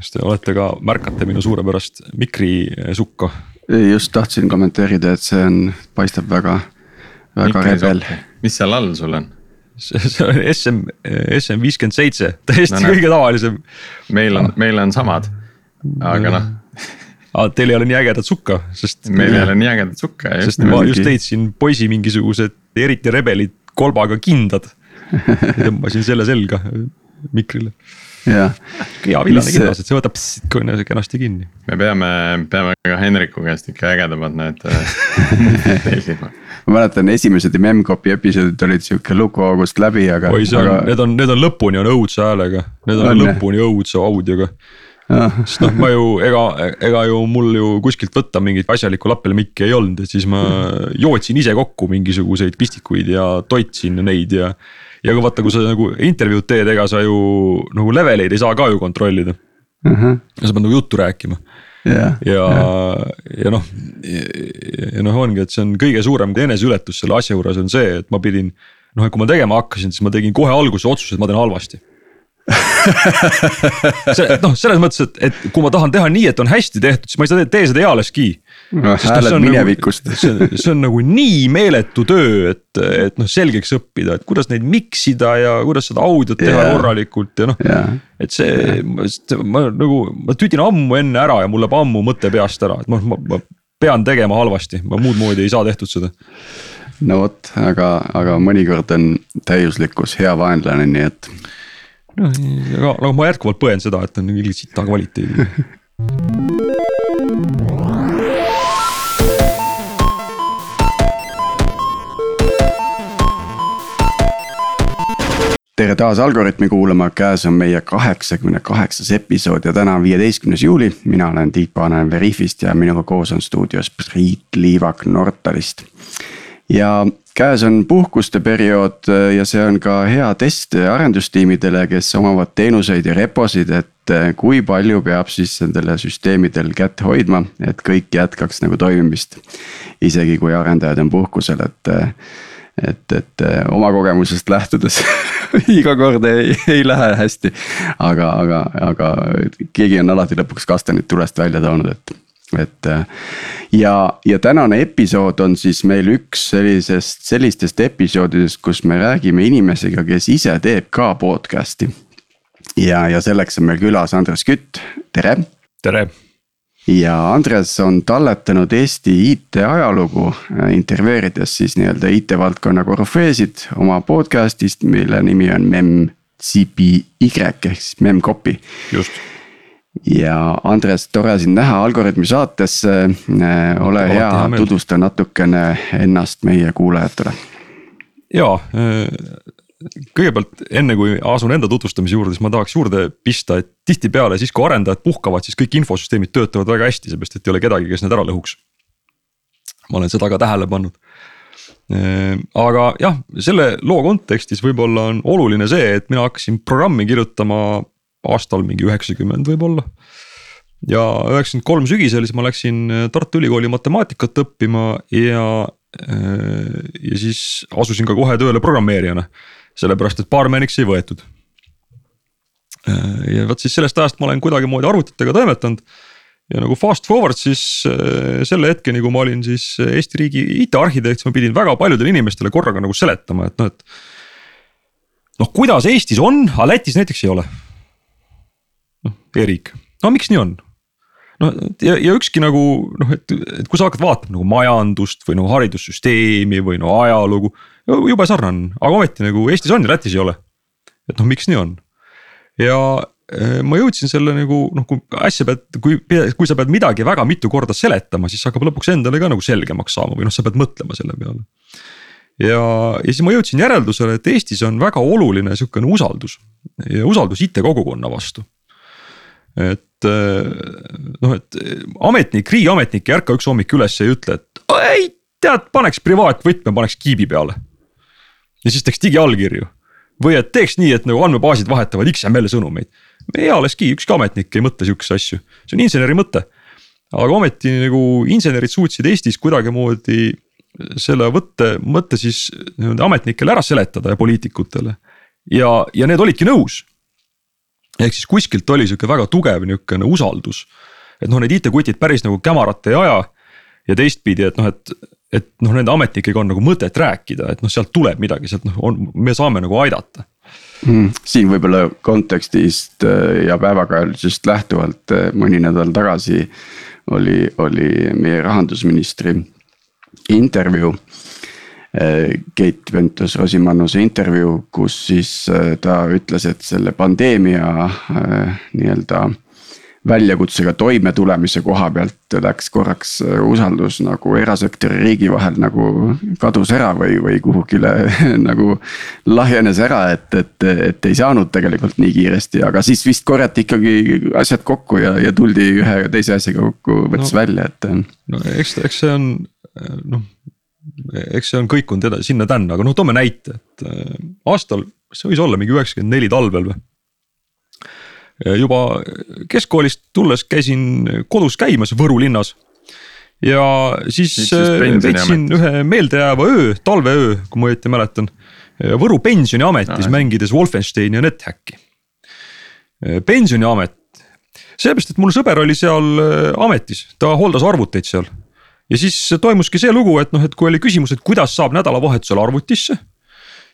kas te olete ka, märkate minu suurepärast mikrisukka? just tahtsin kommenteerida, et see on, paistab väga, väga rebel. mis seal all sul on? see on SM, SM viiskümmend seitse, täiesti no, kõige tavalisem. meil on, meil on samad, aga noh aa, teil ei ole nii ägedat sukka, sest. meil ei ole nii ägedat sukka. sest ma just leidsin poisi mingisugused eriti rebelid kolbaga kindad tõmbasin selle selga mikrile. Jah. hea villane kinnas, et see võtab kenasti kinni. me peame, peame ka Henriku käest ikka ägedamad need tellima ma mäletan, esimesed Memcpy episoodid olid sihuke lukuaugust läbi, aga. oi, see on aga..., need on, need on lõpuni on õudse häälega, need on, on lõpuni õudse audioga sest noh, ma ju ega, ega ju mul ju kuskilt võtta mingit asjalikku lappelmikki ei olnud, et siis ma jootsin ise kokku mingisuguseid pistikuid ja toitsin neid ja. Ja kui vaata, kui sa nagu intervjuud teed, ega sa ju nagu leveleid ei saa ka ju kontrollida uh. -huh. sa pead nagu juttu rääkima yeah,. ja yeah., ja noh, ja noh, ongi, et see on kõige suurem eneseületus selle asja juures on see, et ma pidin. noh, et kui ma tegema hakkasin, siis ma tegin kohe alguses otsuse, et ma teen halvasti see noh, selles mõttes, et, et kui ma tahan teha nii, et on hästi tehtud, siis ma ei saa tee seda ealeski. Noh, hääled nagu- minevikust nagu,. see on, nagu nii meeletu töö, et, et noh, selgeks õppida, et kuidas neid mix ida ja kuidas seda audiot teha yeah. korralikult ja noh yeah.. et see yeah., ma nagu, ma tüdin ammu enne ära ja mul läheb ammu mõte peast ära, et ma, ma, ma pean tegema halvasti, ma muud moodi ei saa tehtud seda no vot, aga, aga mõnikord on täiuslikkus hea vaenlane, nii et noh, aga, aga ma jätkuvalt põen seda, et on ilgelt sita kvaliteediga tere taas Algorütmi kuulama, käes on meie kaheksakümne kaheksas episood ja täna on viieteistkümnes juuli. mina olen Tiit Paananen Veriffist ja minuga koos on stuudios Priit Liivak Nortalist. ja käes on puhkuste periood ja see on ka hea test arendustiimidele, kes omavad teenuseid ja reposid, et äh, kui palju peab siis nendele süsteemidel kätt hoidma, et kõik jätkaks nagu toimimist. isegi kui arendajad on puhkusel, et, äh, et, et oma kogemusest lähtudes iga kord ei, ei lähe hästi. aga, aga, aga keegi on alati lõpuks kastanid tulest välja toonud, et et äh, ja, ja tänane episood on siis meil üks sellisest, sellistest episoodidest, kus me räägime inimesega, kes ise teeb ka podcast'i. ja, ja selleks on meil külas Andres Kütt, tere. tere. Ja Andres on talletanud Eesti IT ajalugu, äh, intervjueerides siis nii-öelda IT-valdkonna korüfeesid oma podcast'ist, mille nimi on MemCPY ehk siis Memcpy. just ja Andres, tore sind näha Algorütmi saates. Äh, ole hea, tutvusta natukene ennast meie kuulajatele. ja äh, kõigepealt enne kui asun enda tutvustamise juurde, siis ma tahaks juurde pista, et tihtipeale siis, kui arendajad puhkavad, siis kõik infosüsteemid töötavad väga hästi, seepärast et ei ole kedagi, kes need ära lõhuks. ma olen seda ka tähele pannud. Äh, aga jah, selle loo kontekstis võib-olla on oluline see, et mina hakkasin programmi kirjutama aastal mingi üheksakümmend võib-olla. ja üheksakümmend kolm sügisel siis ma läksin äh, Tartu Ülikooli matemaatikat õppima ja, äh, ja siis asusin ka kohe tööle programmeerijana. Sellepärast, et baarmeniks ei võetud. Äh, ja vot siis sellest ajast ma olen kuidagimoodi arvutitega toimetanud ja nagu fast forward siis selle hetkeni, kui ma olin siis Eesti riigi IT-arhitekt, siis ma pidin väga paljudele inimestele korraga nagu seletama, et noh, et. noh, kuidas Eestis on, aga Lätis näiteks ei ole noh e-riik, no miks nii on? Noh ja, ja ükski nagu noh, et, et kui sa hakkad vaatama nagu majandust või nagu haridussüsteemi või no ajalugu. jube sarnane, aga ometi nagu Eestis on ja Lätis ei ole. et noh, miks nii on? ja eh, ma jõudsin selle nagu noh, kui asja pead, kui, kui sa pead midagi väga mitu korda seletama, siis hakkab lõpuks endale ka nagu selgemaks saama või noh, sa pead mõtlema selle peale. ja, ja siis ma jõudsin järeldusele, et Eestis on väga oluline sihukene usaldus ja usaldus IT kogukonna vastu et noh, et ametnik, riigiametnik ei ärka üks hommik üles ja ei ütle, et ei tead, paneks privaatvõtme, paneks kiibi peale. ja siis teeks digiallkirju või et teeks nii, et nagu andmebaasid vahetavad XML sõnumeid. ealeski ükski ametnik ei mõtle sihukeseid asju, see on inseneri mõte. aga ometi nagu insenerid suutsid Eestis kuidagimoodi selle võtte, mõtte siis ametnikele ära seletada ja poliitikutele. ja, ja need olidki nõus ehk siis kuskilt oli sihuke väga tugev nihukene usaldus. et noh, need IT-kutid päris nagu kämarat ei aja. ja teistpidi, et noh, et, et noh, nende ametnikega on nagu mõtet rääkida, et noh, sealt tuleb midagi, sealt noh, on, me saame nagu aidata mm,. siin võib-olla kontekstist äh, ja päevakajalisest lähtuvalt äh, mõni nädal tagasi oli, oli meie rahandusministri intervjuu. Äh, Keit Pentus-Rosimannuse intervjuu, kus siis ta ütles, et selle pandeemia nii-öelda väljakutsega toimetulemise koha pealt läks korraks usaldus nagu erasektori ja riigi vahel nagu kadus ära või, või kuhugile nagu lahjenes ära, et, et, et ei saanud tegelikult nii kiiresti, aga siis vist korjati ikkagi asjad kokku ja, ja tuldi ühe ja teise asjaga kokku võttes no, välja, et. No eks, eks see on noh, eks see on kõikunud edasi sinna-tänna, aga noh, toome näite, et äh, aastal, see võis olla mingi üheksakümmend neli talvel või juba keskkoolist tulles käisin kodus käimas Võru linnas. ja siis, siis äh, veetsin ühe meeldejääva öö, talveöö, kui ma õieti mäletan. Võru pensioniametis no, mängides Wolfensteini ja NetHacki. pensioniamet, sellepärast, et mul sõber oli seal äh, ametis, ta hooldas arvuteid seal. Ja siis toimuski see lugu, et noh, et kui oli küsimus, et kuidas saab nädalavahetusel arvutisse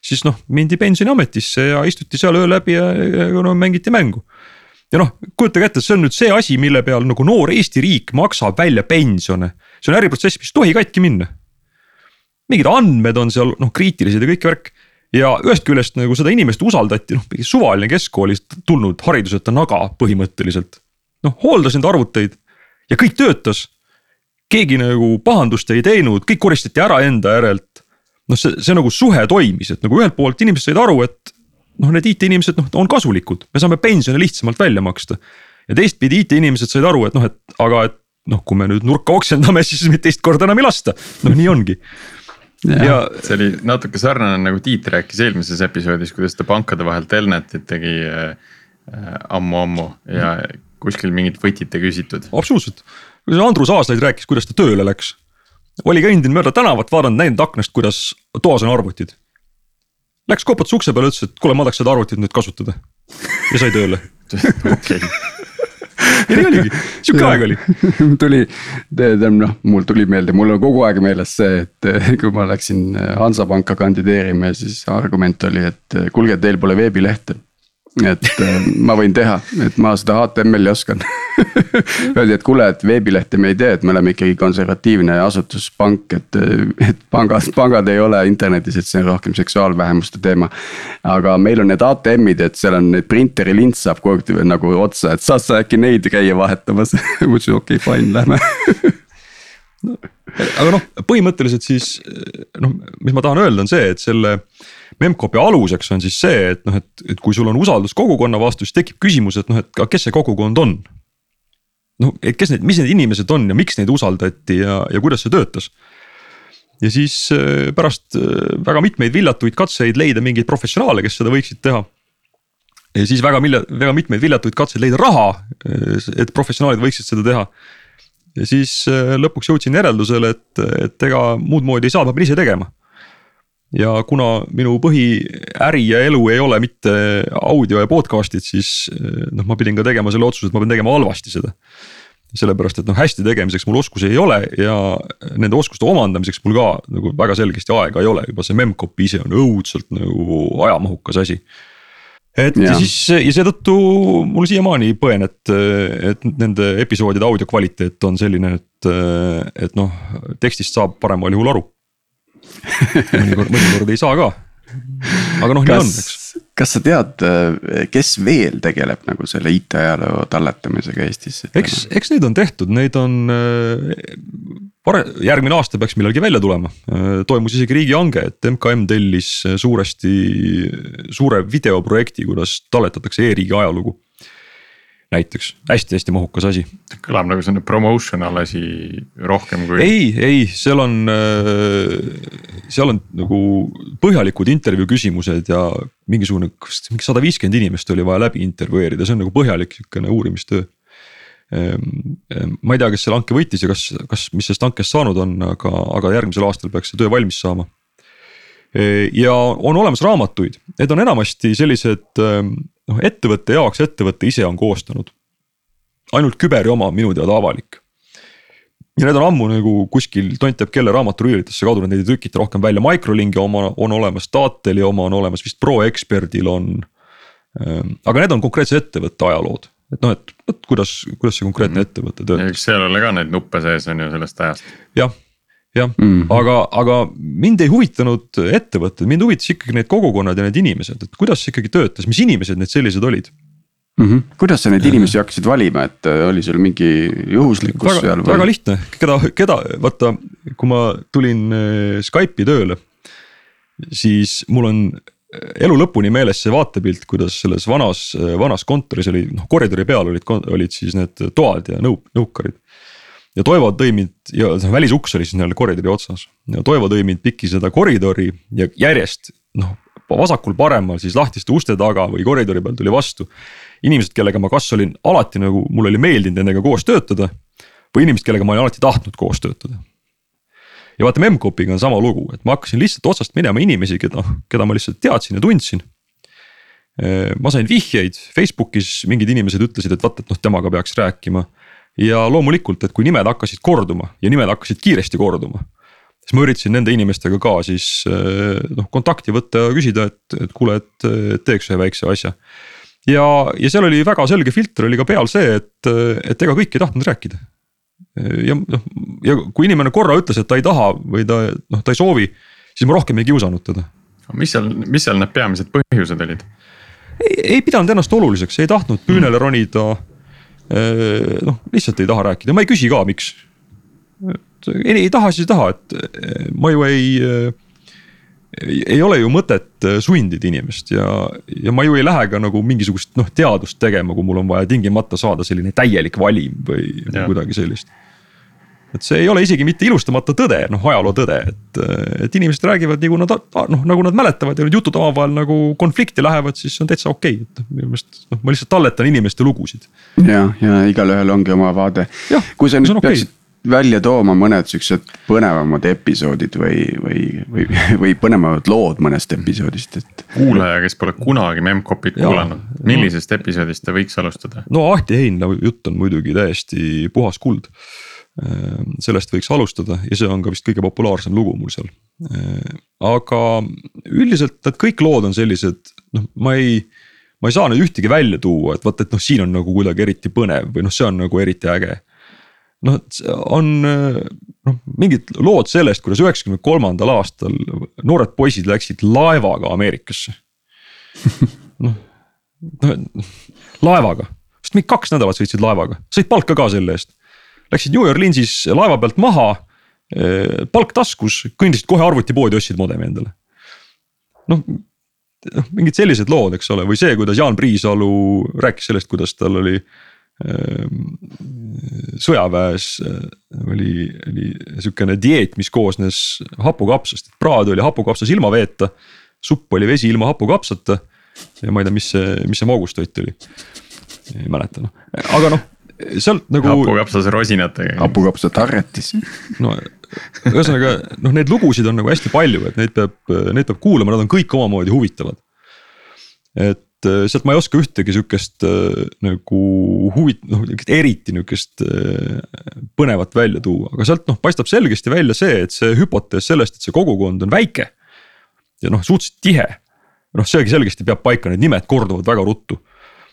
siis noh, mindi pensioniametisse ja istuti seal öö läbi ja, ja no mängiti mängu ja noh, kujutage ette, see on nüüd see asi, mille peal nagu noor Eesti riik maksab välja pensione. see on äriprotsess, mis ei tohi katki minna. mingid andmed on seal noh kriitilised ja kõik värk. ja ühest küljest nagu seda inimest usaldati, noh mingi suvaline keskkoolist tulnud hariduseta naga põhimõtteliselt. noh hooldas neid arvuteid ja kõik töötas. Keegi nagu pahandust ei teinud, kõik koristati ära enda järelt. noh, see, see nagu suhe toimis, et nagu ühelt poolt inimesed said aru, et noh, need IT-inimesed noh, on kasulikud, me saame pensione lihtsamalt välja maksta. ja teistpidi IT-inimesed said aru, et noh, et aga, et noh, kui me nüüd nurka oksendame, siis meid teist korda enam ei lasta, noh nii ongi. Ja, ja see oli natuke sarnane nagu Tiit rääkis eelmises episoodis, kuidas ta pankade vahel telnetit tegi äh, ammu-ammu äh, ja kuskil mingit võtit ei küsitud. absoluutselt, Andrus Aaslaid rääkis, kuidas ta tööle läks. oli kõndinud mööda tänavat, vaadanud, näinud aknast, kuidas toas on arvutid Läks koputas ukse peale, ütles, et kuule, ma tahaks seda arvutit nüüd kasutada ja sai tööle. okei ja nii oligi, sihuke aeg oli. tuli, tähendab noh, mul tuli meelde, mul on kogu aeg meeles see, et kui ma läksin Hansapanka kandideerima ja siis argument oli, et kuulge, teil pole veebilehte et äh, ma võin teha, et ma seda HTML-i oskan. Öeldi, et kuule, et veebilehte me ei tee, et me oleme ikkagi konservatiivne asutuspank, et, et pangad, pangad ei ole internetis, et see on rohkem seksuaalvähemuste teema. aga meil on need ATM-id, et seal on need printeri lint saab kogu aeg nagu otsa, et saad sa äkki neid käia vahetamas? Ma ütlesin okei okay,, fine, lähme. No, aga noh, põhimõtteliselt siis noh, mis ma tahan öelda, on see, et selle Memcpy aluseks on siis see, et noh, et, et kui sul on usaldus kogukonna vastu, siis tekib küsimus, et noh, et kes see kogukond on. noh, et kes need, mis need inimesed on ja miks neid usaldati ja, ja kuidas see töötas. ja siis äh, pärast äh, väga mitmeid viljatuid katseid leida mingeid professionaale, kes seda võiksid teha. ja siis väga milja-, väga mitmeid viljatuid katseid leida raha, äh, et professionaalid võiksid seda teha ja siis lõpuks jõudsin järeldusele, et, et ega muud moodi ei saa, ma pean ise tegema ja kuna minu põhiäri ja elu ei ole mitte audio ja podcast'id, siis noh, ma pidin ka tegema selle otsuse, et ma pean tegema halvasti seda. sellepärast, et noh, hästi tegemiseks mul oskusi ei ole ja nende oskuste omandamiseks mul ka nagu väga selgesti aega ei ole, juba see memcpy ise on õudselt nagu ajamahukas asi. Et ja, ja siis ja seetõttu mul siiamaani põen, et, et nende episoodide audio kvaliteet on selline, et, et noh, tekstist saab paremal juhul aru mõnikord, mõnikord ei saa ka. aga noh, nii on, eks. kas sa tead, kes veel tegeleb nagu selle IT-ajaloo talletamisega Eestis? eks, eks neid on tehtud, neid on pare-, järgmine aasta peaks millalgi välja tulema. toimus isegi riigihange, et MKM tellis suuresti suure videoprojekti, kuidas talletatakse e-riigi ajalugu näiteks hästi-hästi mahukas asi. kõlab nagu selline promotional asi rohkem kui. ei, ei, seal on, äh, seal on nagu põhjalikud intervjuu küsimused ja mingisugune, kas mingi sada viiskümmend inimest oli vaja läbi intervjueerida, see on nagu põhjalik sihukene uurimistöö. Ehm, ehm, ma ei tea, kes selle hanke võitis ja kas, kas, mis sellest hankest saanud on, aga, aga järgmisel aastal peaks see töö valmis saama ja on olemas raamatuid, need on enamasti sellised noh ettevõtte jaoks ettevõte ise on koostanud. ainult küberi oma minu teada avalik. ja need on ammu nagu kuskil tont teab kelle raamaturiiulitesse kadunud, neid ei trükita rohkem välja, Microlinki oma on olemas, Dateli oma on olemas, vist ProExpertil on. Ehm, aga need on konkreetse ettevõtte ajalood, et noh, et vot kuidas, kuidas see konkreetne Mhm. ettevõte töötab. eks seal ole ka neid nuppe sees on ju sellest ajast. jah, jah mm. -hmm. aga, aga mind ei huvitanud ettevõtted, mind huvitas ikkagi need kogukonnad ja need inimesed, et kuidas see ikkagi töötas, mis inimesed need sellised olid. mm. -hmm. kuidas sa neid inimesi hakkasid valima, et äh, oli sul mingi juhuslikkus väga, seal väga lihtne, keda, keda, vaata, kui ma tulin äh, Skype'i tööle. siis mul on äh, elu lõpuni meeles see vaatepilt, kuidas selles vanas, vanas kontoris oli, noh koridori peal olid, olid siis need toad ja nõu-, nõukarid. Ja Toivo tõi mind ja noh välisuks oli siis nii-öelda koridori otsas ja Toivo tõi mind piki seda koridori ja järjest noh. vasakul-paremal siis lahtiste uste taga või koridori peal tuli vastu. inimesed, kellega ma kas olin alati nagu, mul oli meeldinud nendega koos töötada. või inimesed, kellega ma olin alati tahtnud koos töötada ja vaata Memcpy'ga on sama lugu, et ma hakkasin lihtsalt otsast minema inimesi, keda, keda ma lihtsalt teadsin ja tundsin. ma sain vihjeid, Facebookis mingid inimesed ütlesid, et vaata, et noh, temaga peaks rääkima. Ja loomulikult, et kui nimed hakkasid korduma ja nimed hakkasid kiiresti korduma. siis ma üritasin nende inimestega ka siis noh kontakti võtta ja küsida, et, et kuule, et teeks ühe väikse asja. ja, ja seal oli väga selge filter oli ka peal see, et, et ega kõik ei tahtnud rääkida ja noh, ja kui inimene korra ütles, et ta ei taha või ta noh, ta ei soovi, siis ma rohkem ei kiusanud teda. mis seal, mis seal need peamised põhjused olid? ei, ei pidanud ennast oluliseks, ei tahtnud püünele ronida. Noh, lihtsalt ei taha rääkida, ma ei küsi ka, miks. ei, ei taha, siis ei taha, et ma ju ei ei, ei ole ju mõtet sundida inimest ja, ja ma ju ei lähe ka nagu mingisugust noh teadust tegema, kui mul on vaja tingimata saada selline täielik valim või ja. kuidagi sellist. Et see ei ole isegi mitte ilustamata tõde, noh ajaloo tõde, et, et inimesed räägivad nagu nad noh, nagu nad mäletavad ja need jutud omavahel nagu konflikti lähevad, siis on täitsa okei okay., et minu meelest noh, ma lihtsalt talletan inimeste lugusid. ja, ja igalühel ongi oma vaade. kui sa nüüd okay. peaksid välja tooma mõned siuksed põnevamad episoodid või, või, või, või põnevamad lood mõnest episoodist, et. kuulaja, kes pole kunagi Memcpyt kuulanud, millisest no. episoodist ta võiks alustada? no Ahti Heinla jutt on muidugi täiesti puhas kuld. Sellest võiks alustada ja see on ka vist kõige populaarsem lugu mul seal. aga üldiselt need kõik lood on sellised, noh, ma ei ma ei saa nüüd ühtegi välja tuua, et vot, et noh, siin on nagu kuidagi eriti põnev või noh, see on nagu eriti äge noh, on noh, mingid lood sellest, kuidas üheksakümne kolmandal aastal noored poisid läksid laevaga Ameerikasse. noh, noh laevaga, sest mingi kaks nädalat sõitsid laevaga, said palka ka selle eest. Läksid New Orleansis laeva pealt maha, palk taskus, kõndisid kohe arvutipoodi, ostsid modemi endale. noh, noh mingid sellised lood, eks ole, või see, kuidas Jaan Priisalu rääkis sellest, kuidas tal oli sõjaväes oli, oli sihukene dieet, mis koosnes hapukapsast, praad oli hapukapsas ilma veeta. supp oli vesi ilma hapukapsata ja ma ei tea, mis see, mis see moogustoit oli. ei mäleta noh, aga noh, sealt nagu. hapukapsas rosinatega. hapukapsat arretis. no ühesõnaga noh, neid lugusid on nagu hästi palju, et neid peab, neid peab kuulama, nad on kõik omamoodi huvitavad. et sealt ma ei oska ühtegi sihukest nagu huvit-, noh eriti nihukest põnevat välja tuua, aga sealt noh paistab selgesti välja see, et see hüpotees sellest, et see kogukond on väike. ja noh, suhteliselt tihe, noh seegi selgesti peab paika, need nimed korduvad väga ruttu.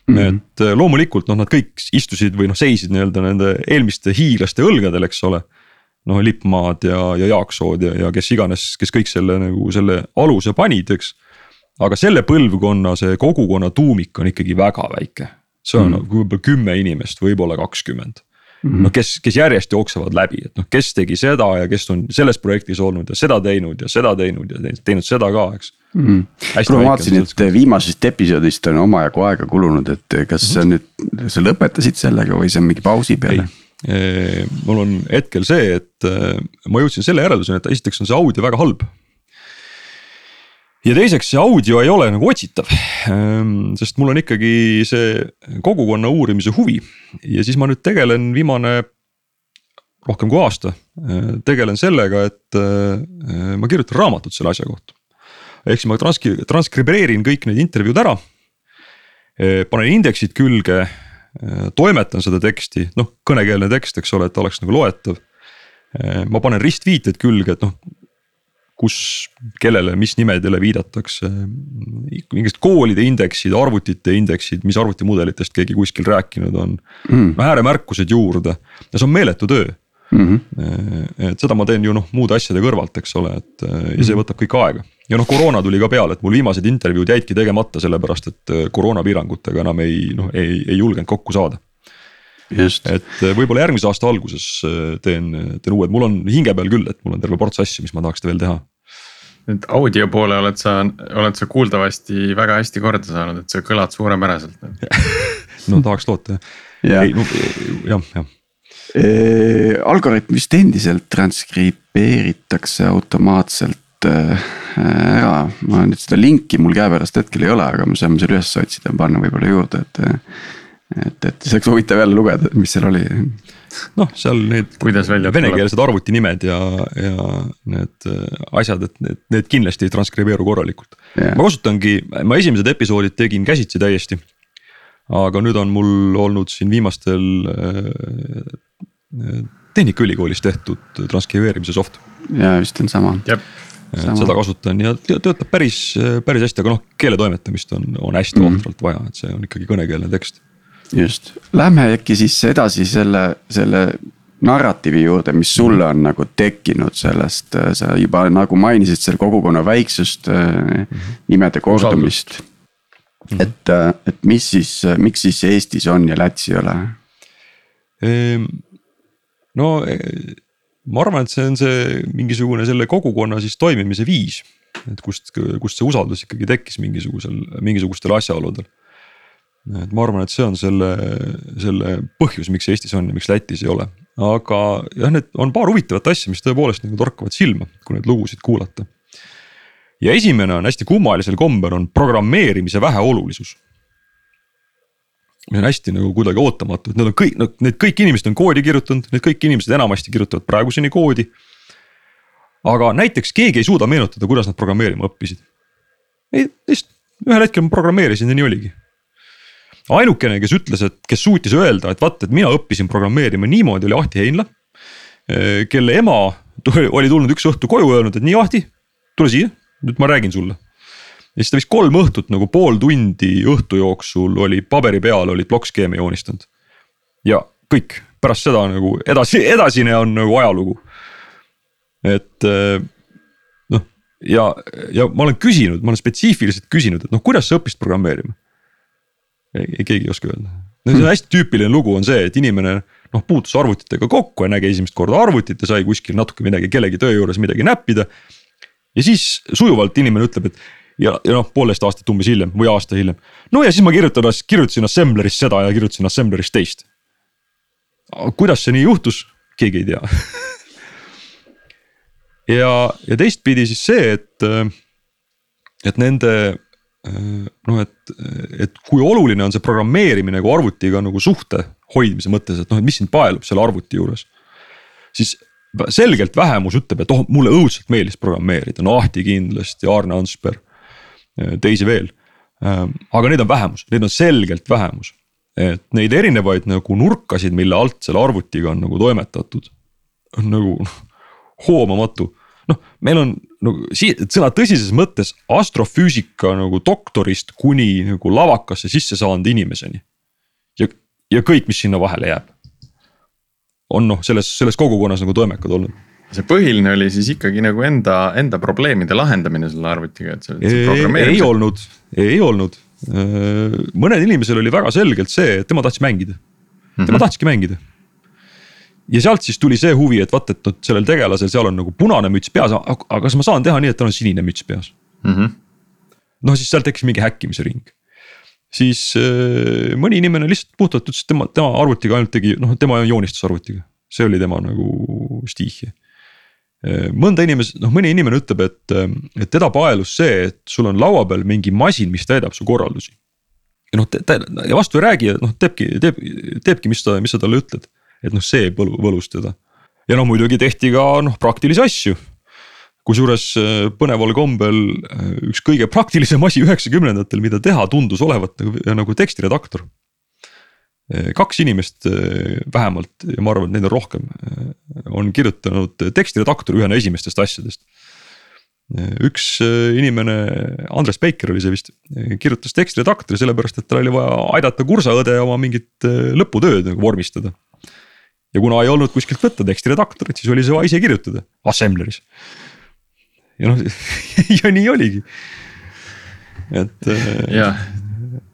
Mm -hmm. et loomulikult noh, nad kõik istusid või noh, seisid nii-öelda nende eelmiste hiiglaste õlgadel, eks ole. noh, Lippmaad ja, ja Jaaksood ja, ja kes iganes, kes kõik selle nagu selle aluse panid, eks aga selle põlvkonna see kogukonna tuumik on ikkagi väga väike. see on mm. nagu võib-olla kümme inimest, võib-olla kakskümmend mm -hmm.. Noh, kes, kes järjest jooksevad läbi, et noh, kes tegi seda ja kes on selles projektis olnud ja seda teinud ja seda teinud ja teinud seda ka, eks mm. -hmm. kuule, ma vaatasin, et viimasest episoodist on omajagu aega kulunud, et kas mm -hmm. sa nüüd, sa lõpetasid sellega või see on mingi pausi peale? mul on hetkel see, et ma jõudsin selle järelduseni, et esiteks on see audio väga halb ja teiseks, see audio ei ole nagu otsitav, sest mul on ikkagi see kogukonna uurimise huvi ja siis ma nüüd tegelen viimane rohkem kui aasta, tegelen sellega, et ma kirjutan raamatut selle asja kohta. ehk siis ma transkri-, transkribeerin kõik need intervjuud ära. panen indeksid külge, toimetan seda teksti, noh kõnekeelne tekst, eks ole, et oleks nagu loetav. ma panen ristviited külge, et noh kus, kellele, mis nimedele viidatakse. mingid koolide indeksid, arvutite indeksid, mis arvutimudelitest keegi kuskil rääkinud on mm.. no ääremärkused juurde ja see on meeletu töö mm. -hmm. et seda ma teen ju noh muude asjade kõrvalt, eks ole, et ja see mhm. võtab kõik aega. ja noh, koroona tuli ka peale, et mul viimased intervjuud jäidki tegemata, sellepärast et äh, koroonapiirangutega enam ei noh, ei, ei julgenud kokku saada et äh, võib-olla järgmise aasta alguses äh, teen, teen uued, mul on hinge peal küll, et mul on terve ports asju, mis ma tahaks veel teha. nüüd audio poole oled sa, oled sa kuuldavasti väga hästi korda saanud, et sa kõlad suurepäraselt. No tahaks loota jah, ei no jah, jah. E,. Algoritm vist endiselt transkribeeritakse automaatselt äh, ära, ma nüüd seda linki mul käepärast hetkel ei ole, aga me saame selle üles otsida ja panna võib-olla juurde, et et, et see oleks huvitav jälle lugeda, mis seal oli. noh, seal need venekeelsed arvutinimed ja, ja need äh, asjad, et need, need kindlasti ei transkribeeru korralikult yeah.. ma kasutangi, ma esimesed episoodid tegin käsitsi täiesti. aga nüüd on mul olnud siin viimastel äh, Tehnikaülikoolis tehtud transkribeerimise soft. ja vist on sama. Sama. seda kasutan ja töötab päris, päris hästi, aga noh, keele toimetamist on, on hästi mm -hmm. ohtralt vaja, et see on ikkagi kõnekeelne tekst just, lähme äkki siis edasi selle, selle narratiivi juurde, mis sulle on nagu tekkinud sellest, äh, sa juba nagu mainisid selle kogukonna väiksust mm, -hmm. nimede kordumist. -hmm. et, äh, et mis siis, miks siis Eestis on ja Lätis ei ole? Ehm, no e, ma arvan, et see on see mingisugune selle kogukonna siis toimimise viis. et kust, kust see usaldus ikkagi tekkis mingisugusel, mingisugustel asjaoludel et ma arvan, et see on selle, selle põhjus, miks Eestis on ja miks Lätis ei ole. aga jah, need on paar huvitavat asja, mis tõepoolest nagu torkavad silma, kui neid lugusid kuulata. ja esimene on hästi kummalisel kombel on programmeerimise väheolulisus. mis on hästi nagu kuidagi ootamatu, et need on kõik, need kõik inimesed on koodi kirjutanud, need kõik inimesed enamasti kirjutavad praeguseni koodi. aga näiteks keegi ei suuda meenutada, kuidas nad programmeerima õppisid. ei, lihtsalt ühel hetkel ma programmeerisin ja nii oligi ainukene, kes ütles, et kes suutis öelda, et vaat, et mina õppisin programmeerima niimoodi, oli Ahti Heinla. Eh, kelle ema oli tulnud üks õhtu koju öelnud, et nii Ahti, tule siia, nüüd ma räägin sulle. ja siis ta vist kolm õhtut nagu pool tundi õhtu jooksul oli paberi peal olid plokkskeeme joonistanud. ja kõik, pärast seda nagu edasi, edasine on nagu ajalugu. et eh, noh, ja, ja ma olen küsinud, ma olen spetsiifiliselt küsinud, et noh, kuidas sa õppisid programmeerima keegi ei oska öelda. no see on hästi tüüpiline lugu on see, et inimene noh puutus arvutitega kokku ja nägi esimest korda arvutit ja sai kuskil natuke midagi kellegi töö juures midagi näppida. ja siis sujuvalt inimene ütleb, et ja, ja noh, poolteist aastat umbes hiljem või aasta hiljem. no ja siis ma kirjutan, kirjutasin assembler'is seda ja kirjutasin assembler'is teist. kuidas see nii juhtus, keegi ei tea ja, ja teistpidi siis see, et, et nende noh, et, et kui oluline on see programmeerimine nagu arvutiga nagu suhte hoidmise mõttes, et noh, et mis sind paelub selle arvuti juures. siis selgelt vähemus ütleb, et oh, mulle õudselt meeldis programmeerida, no Ahti kindlasti, Arne Ansper, teisi veel. aga neid on vähemus, neid on selgelt vähemus. et neid erinevaid nagu nurkasid, mille alt selle arvutiga on nagu toimetatud, on nagu hoomamatu noh, meil on nagu siia sõna tõsises mõttes astrofüüsika nagu doktorist kuni nagu lavakasse sisse saanud inimeseni. ja, ja kõik, mis sinna vahele jääb. on noh, selles, selles kogukonnas nagu toimekad olnud see põhiline oli siis ikkagi nagu enda, enda probleemide lahendamine selle arvutiga, et see, see programmeerimise. ei olnud, ei olnud. mõnel inimesel oli väga selgelt see, et tema tahtis mängida, tema mm -hmm. tahtski mängida ja sealt siis tuli see huvi, et vaat, et noh, sellel tegelasel seal on nagu punane müts peas, aga kas ma saan teha nii, et tal on sinine müts peas mm -hmm.? noh, siis sealt tekkis mingi häkkimise ring. siis äh, mõni inimene lihtsalt puhtalt ütles, et tema, tema arvutiga ainult tegi, noh, tema joonistas arvutiga, see oli tema nagu stiihia äh,. mõnda inimest, noh mõni inimene ütleb, et, et teda paelus see, et sul on laua peal mingi masin, mis täidab su korraldusi. ja noh, ta ja vastu ei räägi ja noh, teebki, teeb, teebki, mis ta, mis sa talle ütled et noh, see võlu, võlus teda. ja no muidugi tehti ka noh praktilisi asju. kusjuures äh, põneval kombel äh, üks kõige praktilisem asi üheksakümnendatel, mida teha tundus olevat nagu, nagu tekstiredaktor. kaks inimest vähemalt ja ma arvan, et neid on rohkem, on kirjutanud tekstiredaktori ühena esimestest asjadest üks inimene, Andres Peiker oli see vist, kirjutas tekstiredaktori sellepärast, et tal oli vaja aidata kursaõde oma mingit lõputööd nagu vormistada ja kuna ei olnud kuskilt võtta tekstiredaktorit, siis oli see vaja ise kirjutada Assembleris. ja noh ja nii oligi, et. Äh, jah,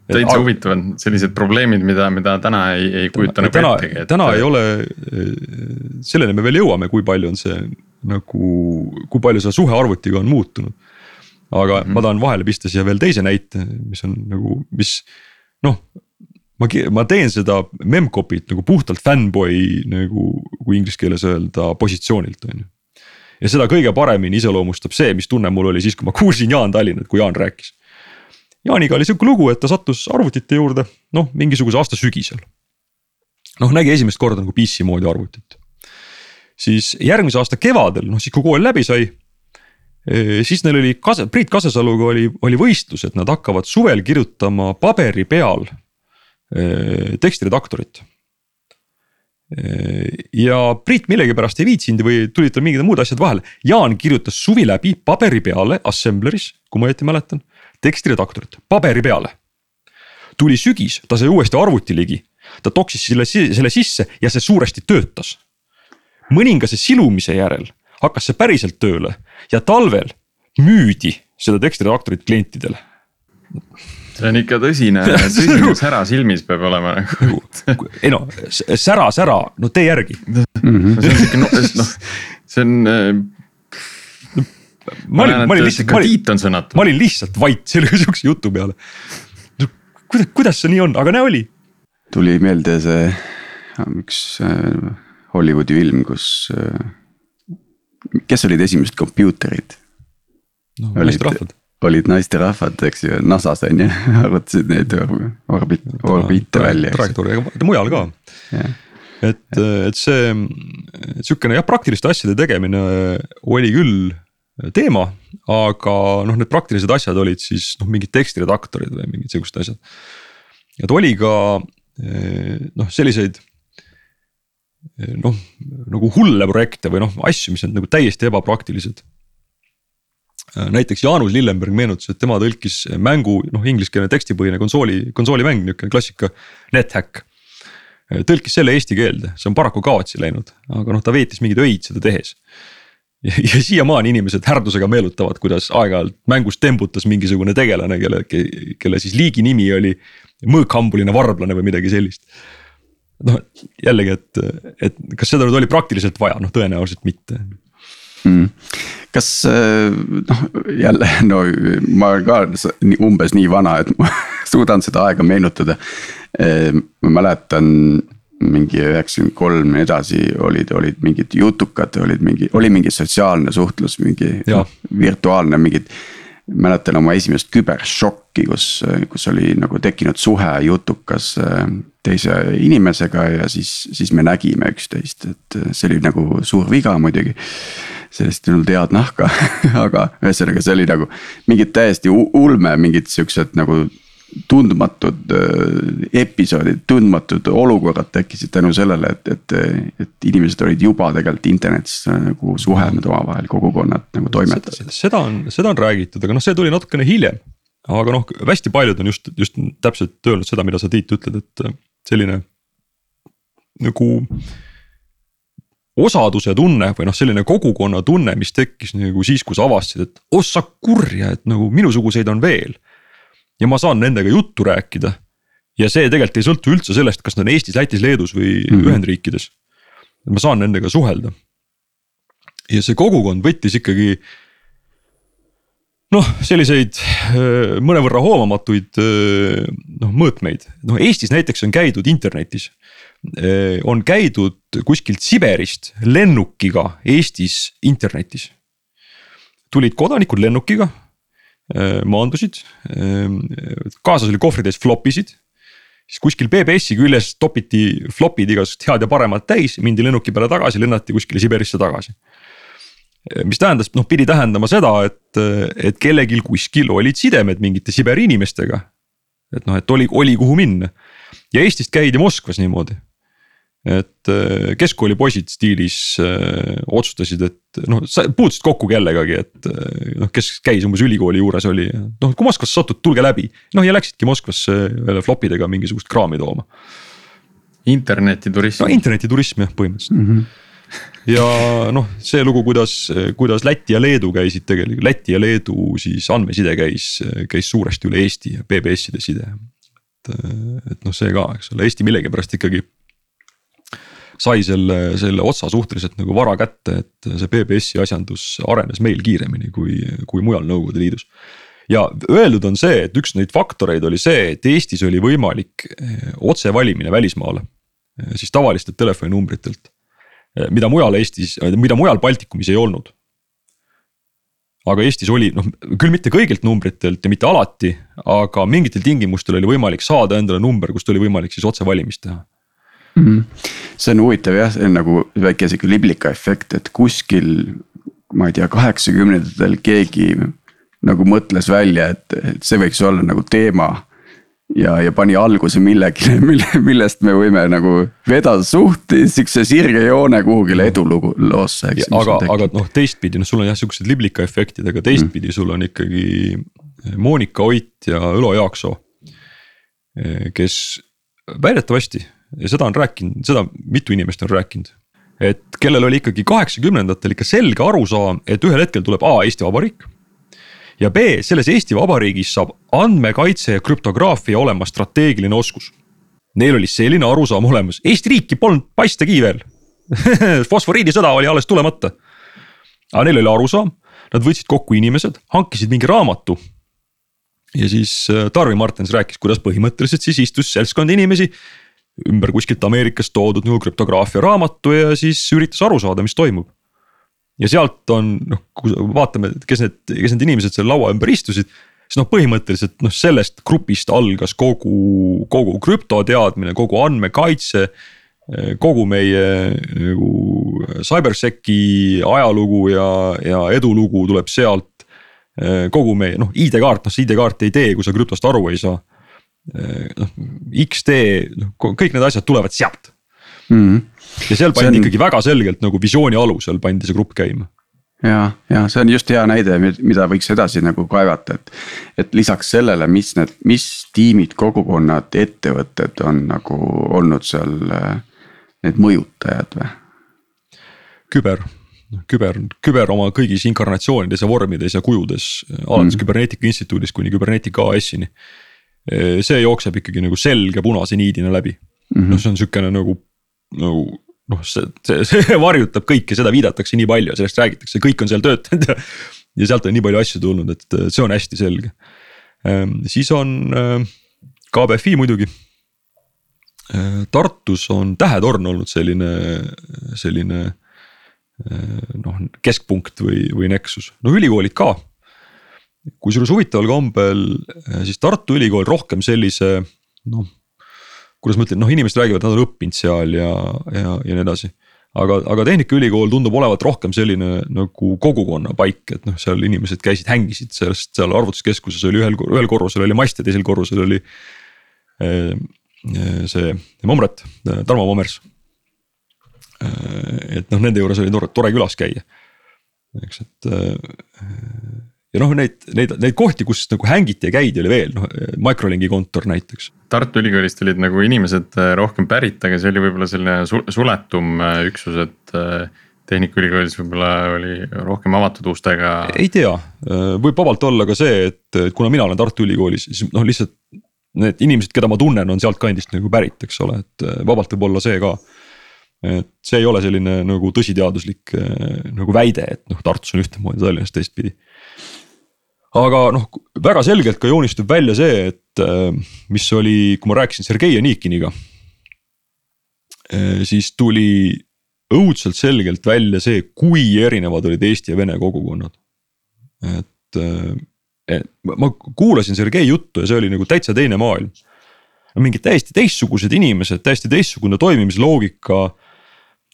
täitsa huvitav on sellised probleemid, mida, mida täna ei, ei kujuta nagu ettegi et.... täna ei ole, äh, selleni me veel jõuame, kui palju on see nagu, kui palju see suhe arvutiga on muutunud. aga mm -hmm. ma tahan vahele pista siia veel teise näite, mis on nagu, mis noh ma, ma teen seda memcopy't nagu puhtalt fanboy nagu, kui inglise keeles öelda positsioonilt, on ju. ja seda kõige paremini iseloomustab see, mis tunne mul oli siis, kui ma kuulsin Jaan Tallinnat, kui Jaan rääkis. Jaaniga oli sihuke lugu, et ta sattus arvutite juurde, noh mingisuguse aasta sügisel. noh, nägi esimest korda nagu PC moodi arvutit. siis järgmise aasta kevadel, noh siis kui kool läbi sai eh, siis neil oli Kase, Priit Kasesaluga oli, oli võistlus, et nad hakkavad suvel kirjutama paberi peal tekstiredaktorit. Äh, ja Priit millegipärast ei viitsinud või tulid tal mingid muud asjad vahele, Jaan kirjutas suvi läbi paberi peale Assembleris, kui ma õieti mäletan, tekstiredaktorit, paberi peale. tuli sügis, ta sai uuesti arvuti ligi, ta toksis selle, selle sisse ja see suuresti töötas. mõningase silumise järel hakkas see päriselt tööle ja talvel müüdi seda tekstiredaktorit klientidele see on ikka tõsine, tõsine sära silmis peab olema nagu. ei no sära, sära, no tee järgi mm. -hmm. see on siuke noh, see on äh, ma olin, ma olin lihtsalt, ma olin, ma olin lihtsalt vait selle sihukese jutu peale. kuidas, kuidas see nii on, aga näe oli. tuli meelde see üks äh, Hollywoodi film, kus äh,, kes olid esimesed kompuuterid? no naisterahvad olid naisterahvad, eks ju, NASA-s on ju, arvutasid neid orbit, orbiite välja. trajektoori, aga mujal ka. et, et see sihukene jah, praktiliste asjade tegemine oli küll teema, aga noh, need praktilised asjad olid siis noh, mingid tekstiredaktorid või mingid sihukesed asjad. et oli ka noh, selliseid noh, nagu hulle projekte või noh, asju, mis on nagu täiesti ebapraktilised Äh, näiteks Jaanus Lillenberg meenutas, et tema tõlkis mängu noh, ingliskeelne tekstipõhine konsooli, konsoolimäng, nihuke klassika, NetHack. Äh, tõlkis selle eesti keelde, see on paraku kaotsi läinud, aga noh, ta veetis mingeid öid seda tehes. ja, ja siiamaani inimesed härdusega meenutavad, kuidas aeg-ajalt mängus tembutas mingisugune tegelane, kelle, kelle siis liigi nimi oli mõõkhambuline varblane või midagi sellist noh jällegi, et, et kas seda nüüd oli praktiliselt vaja, noh tõenäoliselt mitte mm kas äh, noh, jälle no ma olen ka umbes nii vana, et ma suudan seda aega meenutada. Äh, ma mäletan mingi üheksakümmend kolm ja edasi olid, olid mingid jutukad, olid mingi, oli mingi sotsiaalne suhtlus, mingi ja. virtuaalne mingid. mäletan oma esimest küberšokki, kus, kus oli nagu tekkinud suhe jutukas äh, teise inimesega ja siis, siis me nägime üksteist, et see oli nagu suur viga muidugi sellest ei olnud head nahka aga ühesõnaga, see oli nagu mingid täiesti ulme, mingid siuksed nagu tundmatud äh, episoodid, tundmatud olukorrad tekkisid tänu sellele, et, et, et inimesed olid juba tegelikult internetis nagu suhelnud omavahel, kogukonnad nagu toimetasid. seda on, seda on räägitud, aga noh, see tuli natukene hiljem. aga noh, hästi paljud on just, just täpselt öelnud seda, mida sa Tiit ütled, et selline nagu osaduse tunne või noh, selline kogukonna tunne, mis tekkis nagu siis, kui sa avastasid, et oh sa kurja, et nagu minusuguseid on veel. ja ma saan nendega juttu rääkida. ja see tegelikult ei sõltu üldse sellest, kas nad on Eestis, Lätis, Leedus või mm -hmm. Ühendriikides. ma saan nendega suhelda. ja see kogukond võttis ikkagi noh, selliseid mõnevõrra hoomamatuid noh mõõtmeid, noh Eestis näiteks on käidud internetis Äh, on käidud kuskilt Siberist lennukiga Eestis internetis. tulid kodanikud lennukiga, äh, maandusid, äh, kaasas oli kohvritäis flop isid siis kuskil BBS-i küljes topiti flop'id igasugust head ja paremat täis, mindi lennuki peale tagasi, lennati kuskile Siberisse tagasi. mis tähendas, noh pidi tähendama seda, et, et kellelgi kuskil olid sidemed mingite Siberi inimestega. et noh, et oli, oli kuhu minna ja Eestist käidi Moskvas niimoodi. Et äh, keskkooli poisid stiilis äh, otsustasid, et noh, sa puutusid kokku kellegagi, et äh, noh, kes käis umbes ülikooli juures oli, noh kui Moskvasse satud, tulge läbi. noh ja läksidki Moskvasse jälle flopidega mingisugust kraami tooma. internetiturism. no internetiturism jah, põhimõtteliselt mm. -hmm ja noh, see lugu, kuidas, kuidas Läti ja Leedu käisid tegelikult, Läti ja Leedu siis andmeside käis, käis suuresti üle Eesti ja BBS-ide side. et, et noh, see ka, eks ole, Eesti millegipärast ikkagi sai selle, selle otsa suhteliselt nagu vara kätte, et see BBS-i asjandus arenes meil kiiremini kui, kui mujal Nõukogude Liidus. ja öeldud on see, et üks neid faktoreid oli see, et Eestis oli võimalik eh, otsevalimine välismaale, eh, siis tavalistelt telefoninumbritelt Eh, mida mujal Eestis, mida mujal Baltikumis ei olnud. aga Eestis oli noh, küll mitte kõigilt numbritelt ja mitte alati, aga mingitel tingimustel oli võimalik saada endale number, kust oli võimalik siis otsevalimist teha mm. see on huvitav jah, see on nagu väike sihuke liblika efekt, et kuskil ma ei tea, kaheksakümnendatel keegi nagu mõtles välja, et, et see võiks olla nagu teema ja, ja pani alguse millegi, mille, millest me võime nagu vedada suht sihukese sirge joone kuhugile edulugu loosse. aga, aga noh, teistpidi noh, sul on jah siuksed liblika efektid, aga teistpidi mm. sul on ikkagi eh, Monika Oit ja Ülo Jaaksoo. Eh, kes väidetavasti ja seda on rääkinud, seda mitu inimest on rääkinud. et kellel oli ikkagi kaheksakümnendatel ikka selge arusaam, et ühel hetkel tuleb A Eesti Vabariik ja B, selles Eesti Vabariigis saab andmekaitse ja krüptograafia olema strateegiline oskus. Neil oli selline arusaam olemas, Eesti riiki polnud paistagi veel fosforiidisõda oli alles tulemata. aga neil oli arusaam, nad võtsid kokku inimesed, hankisid mingi raamatu. ja siis äh, Tarvi Martens rääkis, kuidas põhimõtteliselt siis istus seltskond inimesi ümber kuskilt Ameerikast toodud nagu krüptograafia raamatu ja siis üritas aru saada, mis toimub ja sealt on noh, kui vaatame, kes need, kes need inimesed seal laua ümber istusid. siis noh, põhimõtteliselt noh, sellest grupist algas kogu, kogu krüptoteadmine, kogu andmekaitse. kogu meie nagu CyberSec'i ajalugu ja, ja edulugu tuleb sealt. kogu meie noh, ID-kaart, noh see ID-kaart ei tee, kui sa krüptost aru ei saa. Noh, X-tee, noh kõik need asjad tulevad sealt mm. -hmm. ja seal pandi on... ikkagi väga selgelt nagu visiooni alusel pandi see grupp käima ja, ja see on just hea näide, mida võiks edasi nagu kaevata, et. et lisaks sellele, mis need, mis tiimid, kogukonnad, ettevõtted on nagu olnud seal need mõjutajad või? küber, küber, küber oma kõigis inkarnatsioonides ja vormides ja kujudes, alates mm. Küberneetika Instituudist kuni Küberneetika AS-ini. See jookseb ikkagi nagu selge punase niidina läbi mm -hmm., noh, see on sihukene nagu nagu noh, see, see, see varjutab kõike, seda viidatakse nii palju, sellest räägitakse, kõik on seal töötanud ja. ja sealt on nii palju asju tulnud, et see on hästi selge. Ähm, siis on äh, KBFi muidugi. Äh, Tartus on Tähetorn olnud selline, selline noh keskpunkt või, või Nexus, no ülikoolid ka. Kusjuures huvitaval kombel siis Tartu Ülikool rohkem sellise noh kuidas ma ütlen, noh inimesed räägivad, nad on õppinud seal ja, ja, ja nii edasi. aga, aga Tehnikaülikool tundub olevat rohkem selline nagu kogukonna paik, et noh, seal inimesed käisid, hängisid sellest seal arvutuskeskuses oli ühel, ühel korrusel oli mast ja teisel korrusel oli äh,. see Momret, Tarmo Mommers äh,. et noh, nende juures oli tore, tore külas käia, eks, et äh, ja noh, neid, neid, neid kohti, kus nagu hängiti ja käidi, oli veel, noh Microlinki kontor näiteks. Tartu Ülikoolist olid nagu inimesed äh, rohkem pärit, aga see oli võib-olla selline suletum äh, üksus, et äh, Tehnikaülikoolis võib-olla oli rohkem avatud ustega. ei tea, võib vabalt olla ka see, et kuna mina olen Tartu Ülikoolis, siis noh, lihtsalt. Need inimesed, keda ma tunnen, on sealtkandist nagu pärit, eks ole, et vabalt võib olla see ka et see ei ole selline nagu tõsiteaduslik nagu väide, et noh, Tartus on ühtemoodi, Tallinnas teistpidi aga noh, väga selgelt ka joonistub välja see, et äh, mis oli, kui ma rääkisin Sergei Janikiniga. Äh, siis tuli õudselt selgelt välja see, kui erinevad olid Eesti ja Vene kogukonnad. et, äh, ma kuulasin Sergei juttu ja see oli nagu täitsa teine maailm. mingid täiesti teistsugused inimesed, täiesti teistsugune toimimisloogika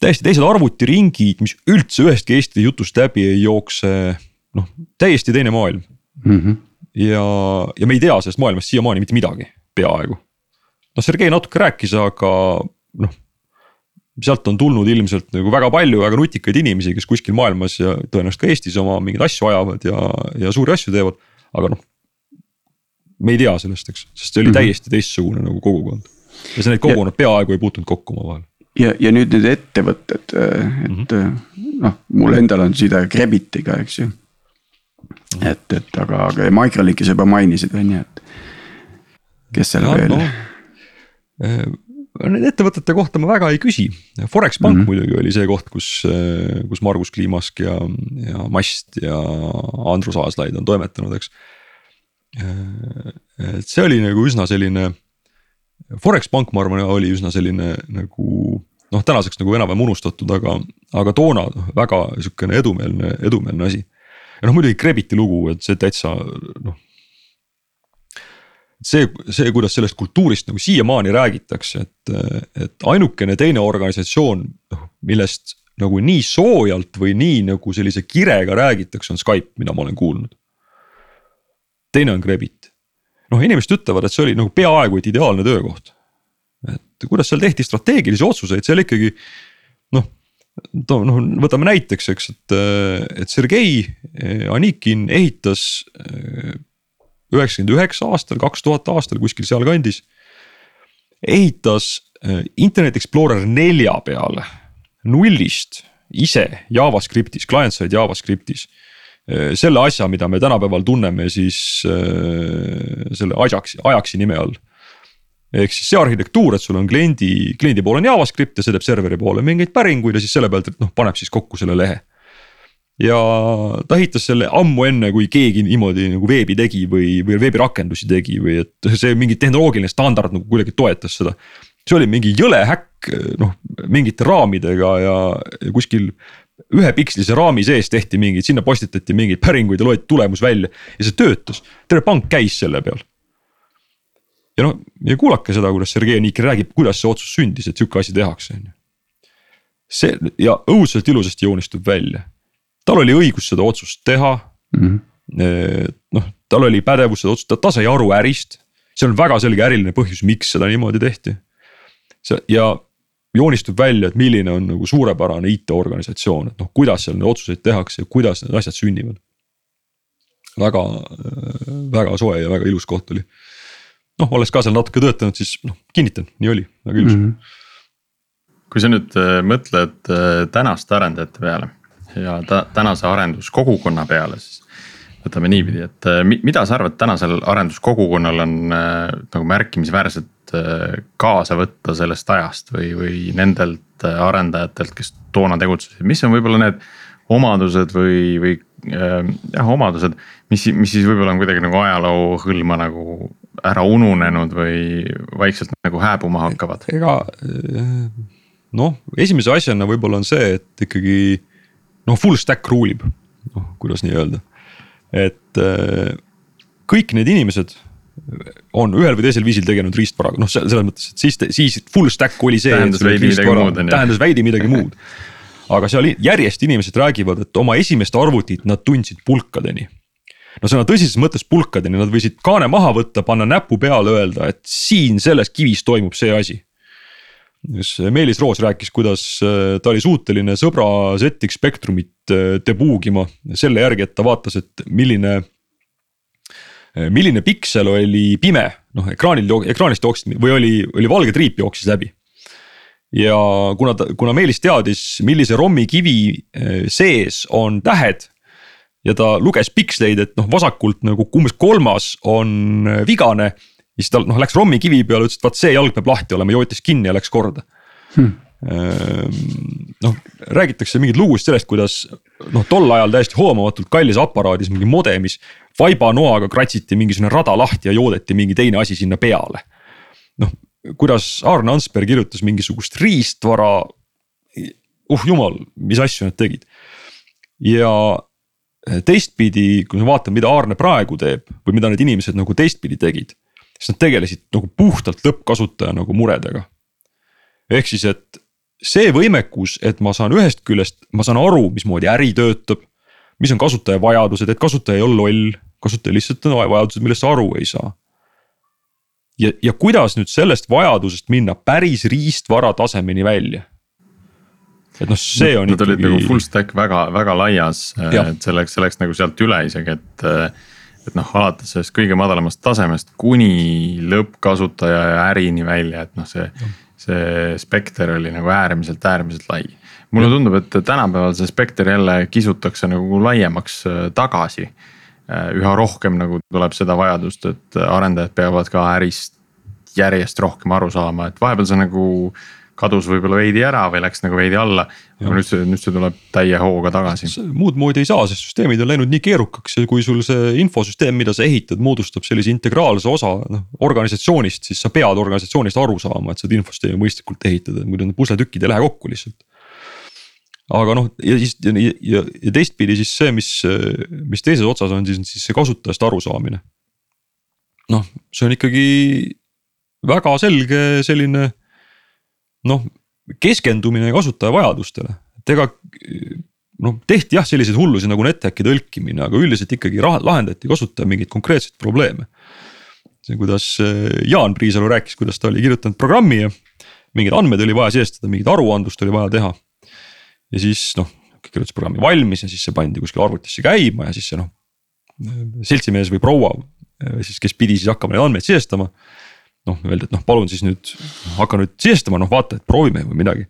täiesti teised arvutiringid, mis üldse ühestki Eesti jutust läbi ei jookse, noh täiesti teine maailm mm. -hmm. ja, ja me ei tea sellest maailmast siiamaani mitte midagi, peaaegu. noh, Sergei natuke rääkis, aga noh. sealt on tulnud ilmselt nagu väga palju väga nutikaid inimesi, kes kuskil maailmas ja tõenäoliselt ka Eestis oma mingeid asju ajavad ja, ja suuri asju teevad, aga noh. me ei tea sellest, eks, sest see oli mm -hmm. täiesti teistsugune nagu kogukond ja see neid kogukonnad peaaegu ei puutunud kokku omavahel ja, ja nüüd need ettevõtted, et mm -hmm. noh, mul endal on side Gravitiga, eks ju. et, et aga, aga Microlinki sa juba mainisid, on ju, et kes seal veel no,? Nende ettevõtete kohta ma väga ei küsi, Forex Pank mm -hmm. muidugi oli see koht, kus, kus Margus Kliimask ja, ja Mast ja Andrus Aaslaid on toimetanud, eks. et see oli nagu üsna selline Forex pank, ma arvan, oli üsna selline nagu noh, tänaseks nagu enam-vähem unustatud, aga, aga toona väga sihukene edumeelne, edumeelne asi. ja noh, muidugi Krebiti lugu, et see täitsa noh. see, see, kuidas sellest kultuurist nagu siiamaani räägitakse, et, et ainukene teine organisatsioon, noh millest nagu nii soojalt või nii nagu sellise kirega räägitakse, on Skype, mida ma olen kuulnud. teine on Krebit noh, inimesed ütlevad, et see oli nagu peaaegu et ideaalne töökoht. et kuidas seal tehti strateegilisi otsuseid, seal ikkagi noh noh, võtame näiteks, eks, et, et Sergei Anikin ehitas üheksakümmend üheksa aastal, kaks tuhat aastal kuskil sealkandis. ehitas Internet Explorer nelja peale nullist ise JavaScriptis, client-side JavaScriptis selle asja, mida me tänapäeval tunneme siis äh, selle Ajaxi, Ajaxi nime all. ehk siis see arhitektuur, et sul on kliendi, kliendi pool on JavaScript ja see teeb serveri poole mingeid päringuid ja siis selle pealt, et noh, paneb siis kokku selle lehe. ja ta ehitas selle ammu enne, kui keegi niimoodi nagu veebi tegi või, või veebirakendusi tegi või et see mingi tehnoloogiline standard nagu kuidagi toetas seda. see oli mingi jõle häkk, noh mingite raamidega ja kuskil ühe pikslise raami sees tehti mingeid, sinna postitati mingeid päringuid ja loeti tulemus välja ja see töötas, terve pank käis selle peal. ja noh, ja kuulake seda, kuidas Sergei Nik räägib, kuidas see otsus sündis, et sihuke asi tehakse, on ju. see ja õudselt ilusasti joonistub välja, tal oli õigus seda otsust teha mm. -hmm. noh, tal oli pädevus seda otsustada, ta sai aru ärist, see on väga selge äriline põhjus, miks seda niimoodi tehti. see ja joonistub välja, et milline on nagu suurepärane IT-organisatsioon, et noh, kuidas seal neid otsuseid tehakse ja kuidas need asjad sünnivad. väga, väga soe ja väga ilus koht oli. noh, olles ka seal natuke töötanud, siis noh, kinnitan, nii oli, väga ilus mm. -hmm. kui sa nüüd äh, mõtled äh, tänaste arendajate peale ja ta, tänase arenduskogukonna peale, siis võtame niipidi, et äh, mida sa arvad, tänasel arenduskogukonnal on nagu märkimisväärselt Äh, kaasa võtta sellest ajast või, või nendelt äh, arendajatelt, kes toona tegutsesid, mis on võib-olla need omadused või, või äh, jah, omadused, mis, mis siis võib-olla on kuidagi nagu ajaloo hõlma nagu ära ununenud või vaikselt nagu hääbuma hakkavad? ega noh, esimese asjana võib-olla on see, et ikkagi noh, full stack rule ib, noh kuidas nii öelda, et kõik need inimesed on ühel või teisel viisil tegelenud riistvaraga, noh, selles mõttes, et siis, siis full stack oli see. tähendas veidi midagi muud on ju. tähendas veidi midagi muud. aga seal järjest inimesed räägivad, et oma esimest arvutit nad tundsid pulkadeni. no sõna tõsises mõttes pulkadeni, nad võisid kaane maha võtta, panna näpu peale, öelda, et siin selles kivis toimub see asi. Meelis Roos rääkis, kuidas äh, ta oli suuteline sõbra Spectrumit äh, debuugima selle järgi, et ta vaatas, et milline Äh, milline piksel oli pime, noh ekraanil, ekraanist jooksis või oli, oli valge triip jooksis läbi. ja kuna ta, kuna Meelis teadis, millise ROM-i kivi äh, sees on tähed. ja ta luges piksleid, et noh, vasakult nagu umbes kolmas on äh, vigane. siis ta noh läks ROM-i kivi peale, ütles, et vaat see jalg peab lahti olema, jootis kinni ja läks korda hmm noh, räägitakse mingeid lugusid sellest, kuidas noh, tol ajal täiesti hoomamatult kallis aparaadis mingi modemis vaibanoaga kratsiti mingisugune rada lahti ja joodeti mingi teine asi sinna peale. noh, kuidas Aarne Ansberg kirjutas mingisugust riistvara. uh jumal, mis asju nad tegid. ja teistpidi, kui me vaatame, mida Aarne praegu teeb või mida need inimesed nagu teistpidi tegid. siis nad tegelesid nagu puhtalt lõppkasutaja nagu muredega. ehk siis, et see võimekus, et ma saan ühest küljest, ma saan aru, mismoodi äri töötab. mis on kasutaja vajadused, et kasutaja ei ole loll, kasutaja lihtsalt on vajadused, millest sa aru ei saa. ja, ja kuidas nüüd sellest vajadusest minna päris riistvara tasemeni välja et noh, see on Nad ikkagi. olid nagu full stack väga, väga laias, et selleks, selleks nagu sealt üle isegi, et. et noh, alates sellest kõige madalamast tasemest kuni lõppkasutaja ja ärini välja, et noh, see. See spekter oli nagu äärmiselt, äärmiselt lai. mulle tundub, et tänapäeval see spekter jälle kisutakse nagu laiemaks äh, tagasi. Äh, üha rohkem nagu tuleb seda vajadust, et arendajad peavad ka ärist järjest rohkem aru saama, et vahepeal see nagu kadus võib-olla veidi ära või läks nagu veidi alla. aga nüüd see, nüüd see tuleb täie hooga tagasi. muud moodi ei saa, sest süsteemid on läinud nii keerukaks ja kui sul see infosüsteem, mida sa ehitad, moodustab sellise integraalse osa noh organisatsioonist, siis sa pead organisatsioonist aru saama, et seda infosüsteemi mõistlikult ehitada, muidu need pusletükid ei lähe kokku lihtsalt. aga noh, ja siis ja, ja, ja teistpidi siis see, mis, mis teises otsas on, siis on siis see kasutajast arusaamine. noh, see on ikkagi väga selge selline noh, keskendumine kasutaja vajadustele, et ega noh, tehti jah, selliseid hullusi nagu NetHacki tõlkimine, aga üldiselt ikkagi lahendati kasutaja mingeid konkreetseid probleeme. see, kuidas eh, Jaan Priisalu rääkis, kuidas ta oli kirjutanud programmi ja mingeid andmeid oli vaja sisestada, mingit aruandlust oli vaja teha. ja siis noh, kirjutas programmi valmis ja siis see pandi kuskile arvutisse käima ja siis see noh. seltsimees või proua eh, siis, kes pidi siis hakkama neid andmeid sisestama noh, öeldi, et noh, palun siis nüüd hakka nüüd sisestama, noh vaata, et proovime või midagi.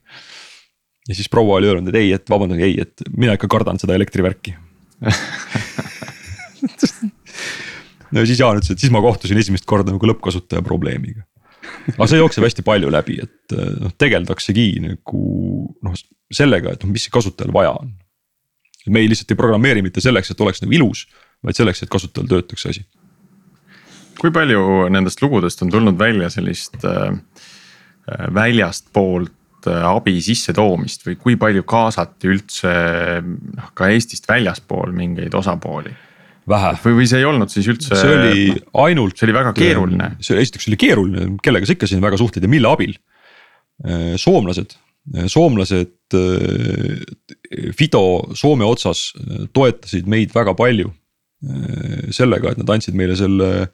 ja siis proua oli öelnud, et ei, et vabandage, ei, et mina ikka kardan seda elektrivärki no ja siis Jaan ütles, et siis ma kohtusin esimest korda nagu lõppkasutaja probleemiga. aga see jookseb hästi palju läbi, et noh, tegeldaksegi nagu noh sellega, et noh, mis kasutajal vaja on. me ei lihtsalt ei programmeeri mitte selleks, et oleks nagu ilus, vaid selleks, et kasutajal töötaks asi kui palju nendest lugudest on tulnud välja sellist äh, äh väljastpoolt äh, abi sissetoomist või kui palju kaasati üldse noh, ka Eestist väljaspool mingeid osapooli? vähe. või, või see ei olnud siis üldse. see oli ainult. see oli väga keeruline. see esiteks oli keeruline, kellega sa ikka siin väga suhtled ja mille abil. Äh, soomlased, soomlased Fido Soome otsas toetasid meid väga palju. sellega, et nad andsid meile selle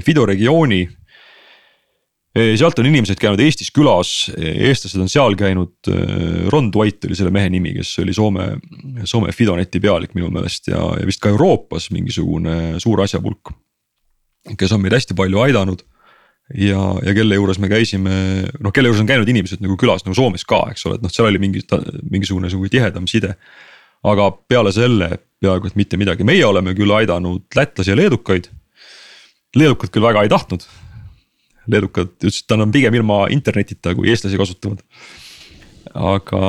Fido regiooni. sealt on inimesed käinud Eestis külas, eestlased on seal käinud. Ron Dwight oli selle mehe nimi, kes oli Soome, Soome Fidoneti pealik minu meelest ja, ja vist ka Euroopas mingisugune suur asjapulk. kes on meid hästi palju aidanud ja, ja kelle juures me käisime, noh, kelle juures on käinud inimesed nagu külas nagu Soomes ka, eks ole, et noh, seal oli mingi, mingisugune sihuke tihedam side. aga peale selle peaaegu et mitte midagi, meie oleme küll aidanud lätlasi ja leedukaid leedukad küll väga ei tahtnud. leedukad ütlesid, et nad on pigem ilma internetita, kui eestlasi kasutavad. aga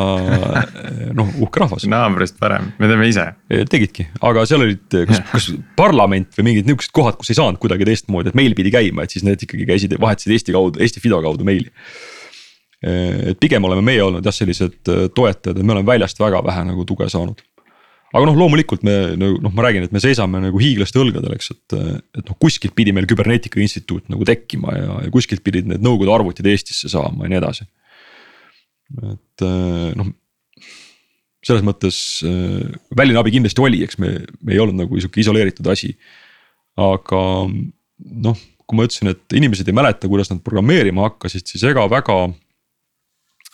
noh, uhke rahvas. naabrist parem, me teeme ise. tegidki, aga seal olid, kas, kas parlament või mingid nihukesed kohad, kus ei saanud kuidagi teistmoodi, et meil pidi käima, et siis need ikkagi käisid, vahetasid Eesti kaudu, Eesti Fido kaudu meili et pigem oleme meie olnud jah, sellised toetajad, et me oleme väljast väga vähe nagu tuge saanud aga noh, loomulikult me nagu noh, ma räägin, et me seisame nagu hiiglaste õlgadel, eks, et, et noh, kuskilt pidi meil küberneetika instituut nagu tekkima ja, ja kuskilt pidid need nõukogude arvutid Eestisse saama ja nii edasi. et noh, selles mõttes väline abi kindlasti oli, eks me, me ei olnud nagu sihuke isoleeritud asi. aga noh, kui ma ütlesin, et inimesed ei mäleta, kuidas nad programmeerima hakkasid, siis ega väga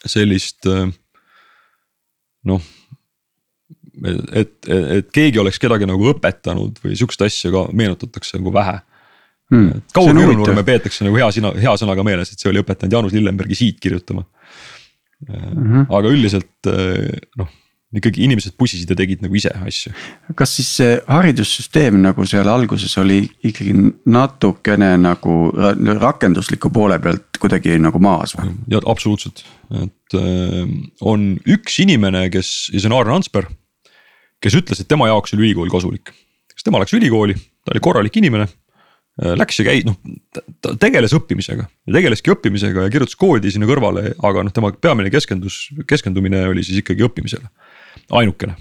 sellist noh et, et keegi oleks kedagi nagu õpetanud või sihukest asja ka meenutatakse nagu vähe hmm,. Kaur Virunurme peetakse nagu hea sõna, hea sõnaga meeles, et see oli õpetanud Jaanus Lillenbergi siit kirjutama mm. -hmm. aga üldiselt noh, ikkagi inimesed pusisid ja tegid nagu ise asju. kas siis see haridussüsteem nagu seal alguses oli ikkagi natukene nagu rakendusliku poole pealt kuidagi nagu maas või? ja absoluutselt, et äh, on üks inimene, kes ja see on Aaren Ansper kes ütles, et tema jaoks oli ülikool kasulik. siis tema läks ülikooli, ta oli korralik inimene. Äh, läks ja käis, noh ta tegeles õppimisega ja tegeleski õppimisega ja kirjutas koodi sinna kõrvale, aga noh, tema peamine keskendus, keskendumine oli siis ikkagi õppimisele, ainukene.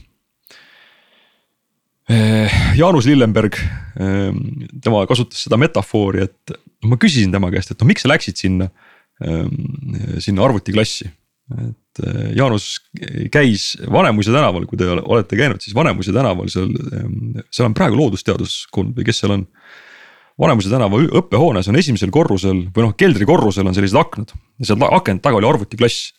Äh, Jaanus Lillenberg, ähm, tema kasutas seda metafoori, et ma küsisin tema käest, et no miks sa läksid sinna, ähm, sinna arvutiklassi. et äh, Jaanus käis Vanemuise tänaval, kui te olete käinud, siis Vanemuise tänaval seal, ähm, seal on praegu loodusteaduskond või kes seal on. Vanemuise tänava õppehoones on esimesel korrusel või noh, keldrikorrusel on sellised aknad ja seal akende taga oli arvutiklass.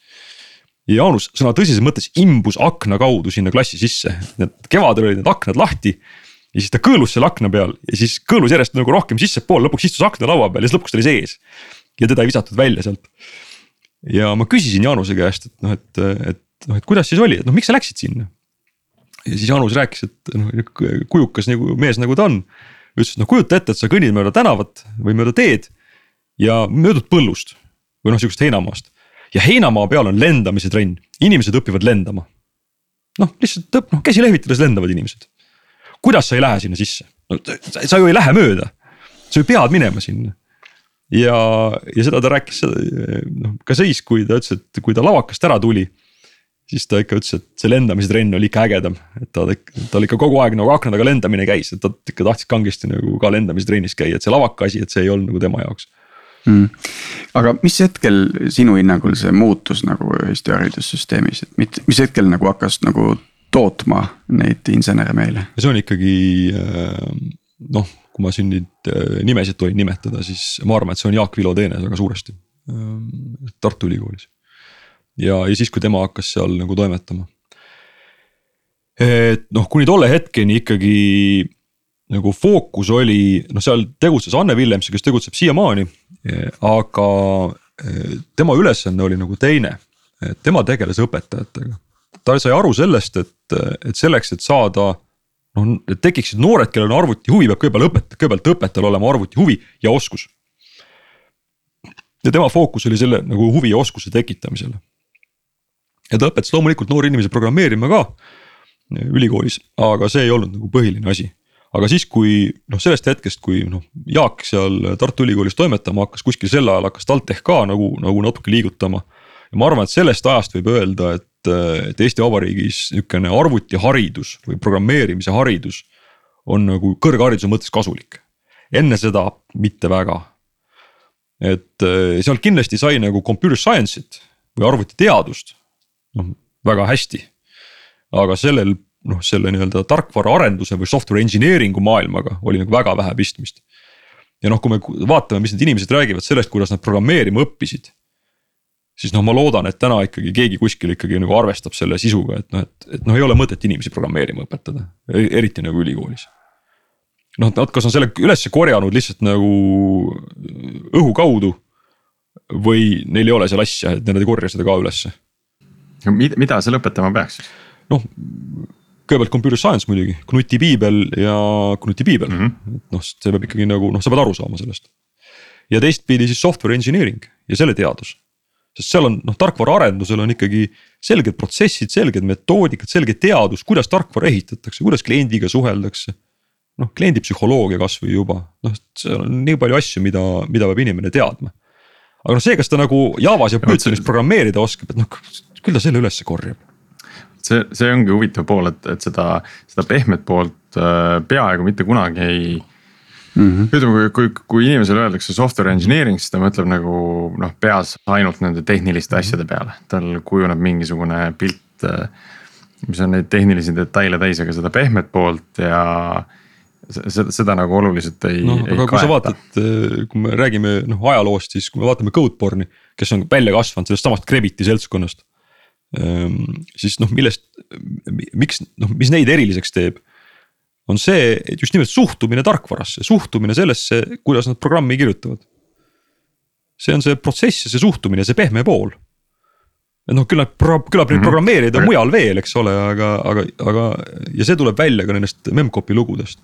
ja Jaanus sõna tõsises mõttes imbus akna kaudu sinna klassi sisse, need kevadel olid need aknad lahti ja siis ta kõõlus seal akna peal ja siis kõõlus järjest nagu rohkem sissepoole, lõpuks istus aknalaua peal ja siis lõpuks ta oli sees. ja teda ei visatud välja sealt. Ja ma küsisin Jaanuse käest, et noh, et, et noh, et kuidas siis oli, et noh, miks sa läksid sinna. ja siis Jaanus rääkis, et noh kujukas nagu mees, nagu ta on. ütles, et noh, kujuta ette, et sa kõnnid mööda tänavat või mööda teed ja möödud põllust või noh, sihukesest heinamaast. ja heinamaa peal on lendamise trenn, inimesed õpivad lendama. noh, lihtsalt noh käsi lehvitades lendavad inimesed kuidas sa ei lähe sinna sisse? no sa ju ei lähe mööda, sa ju pead minema sinna. Ja, ja seda ta rääkis noh ka siis, kui ta ütles, et kui ta lavakast ära tuli. siis ta ikka ütles, et see lendamise trenn oli ikka ägedam, et ta, tal ikka kogu aeg nagu akna taga lendamine käis, et ta ikka tahtis kangesti nagu ka lendamise trennis käia, et see lavaka asi, et see ei olnud nagu tema jaoks mm.. aga mis hetkel sinu hinnangul see muutus nagu Eesti haridussüsteemis, et mit, mis hetkel nagu hakkas nagu tootma neid insenere meile? see on ikkagi äh, noh, kui ma siin nüüd äh, nimesid tohin nimetada, siis ma arvan, et see on Jaak Vilo teenes väga suuresti äh, Tartu Ülikoolis. ja, ja siis, kui tema hakkas seal nagu toimetama. et noh, kuni tolle hetkeni ikkagi nagu fookus oli, noh, seal tegutses Anne Villemsi, kes tegutseb siiamaani, aga tema ülesanne oli nagu teine, tema tegeles õpetajatega ta sai aru sellest, et, et selleks, et saada noh, et tekiksid noored, kellel on arvuti huvi, peab kõigepealt õpetaja, kõigepealt õpetajal olema arvuti huvi ja oskus. ja tema fookus oli selle nagu huvi ja oskuse tekitamisele. ja ta õpetas loomulikult noori inimesi programmeerima ka ülikoolis, aga see ei olnud nagu põhiline asi. aga siis, kui noh, sellest hetkest, kui noh, Jaak seal Tartu Ülikoolis toimetama hakkas, kuskil sel ajal hakkas TalTech ka nagu, nagu natuke liigutama. ja ma arvan, et sellest ajast võib öelda, et et Eesti Vabariigis niukene arvutiharidus või programmeerimise haridus on nagu kõrghariduse mõttes kasulik. enne seda mitte väga. et eh, seal kindlasti sai nagu computer science'it või arvutiteadust noh väga hästi. aga sellel noh, selle nii-öelda tarkvaraarenduse või software engineering'u maailmaga oli nagu väga vähe pistmist. ja noh, kui me vaatame, mis need inimesed räägivad sellest, kuidas nad programmeerima õppisid siis noh, ma loodan, et täna ikkagi keegi kuskil ikkagi nagu arvestab selle sisuga, et noh, et, et noh, ei ole mõtet inimesi programmeerima õpetada, eriti nagu ülikoolis. noh, nad kas on selle üles korjanud lihtsalt nagu õhu kaudu. või neil ei ole seal asja, et nad ei korja seda ka ülesse. mida, mida seal õpetama peaks noh, kõigepealt computer science muidugi, Knuti piibel ja Knuti piibel mm, -hmm. noh, see peab ikkagi nagu noh, sa pead aru saama sellest. ja teistpidi siis software engineering ja selle teadus sest seal on noh, tarkvaraarendusel on ikkagi selged protsessid, selged metoodikad, selge teadus, kuidas tarkvara ehitatakse, kuidas kliendiga suheldakse. noh, kliendi psühholoogia kasvõi juba, noh, seal on nii palju asju, mida, mida peab inimene teadma. aga noh, see, kas ta nagu Javas ja Pythonis programmeerida oskab, et noh, küll ta selle ülesse korjab see, see ongi huvitav pool, et, et seda, seda pehmet poolt äh, peaaegu mitte kunagi ei mm -hmm.. ütleme, kui, kui, kui inimesele öeldakse software engineering, siis ta mõtleb nagu noh, peas ainult nende tehniliste mhm. asjade peale, tal kujuneb mingisugune pilt. mis on neid tehnilisi detaile täis, aga seda pehmet poolt ja seda, seda nagu oluliselt ei. noh, aga kui sa vaatad, kui me räägime noh ajaloost, siis kui me vaatame Codeborne'i, kes on välja kasvanud sellest samast Gravity seltskonnast. Ehm, siis noh, millest, miks noh, mis neid eriliseks teeb on see, et just nimelt suhtumine tarkvarasse, suhtumine sellesse, kuidas nad programmi kirjutavad. see on see protsess ja see suhtumine, see pehme pool. et noh, küllap, küllap neid mhm. programmeerijaid on mujal veel, eks ole, aga, aga, aga ja see tuleb välja ka nendest memcpy lugudest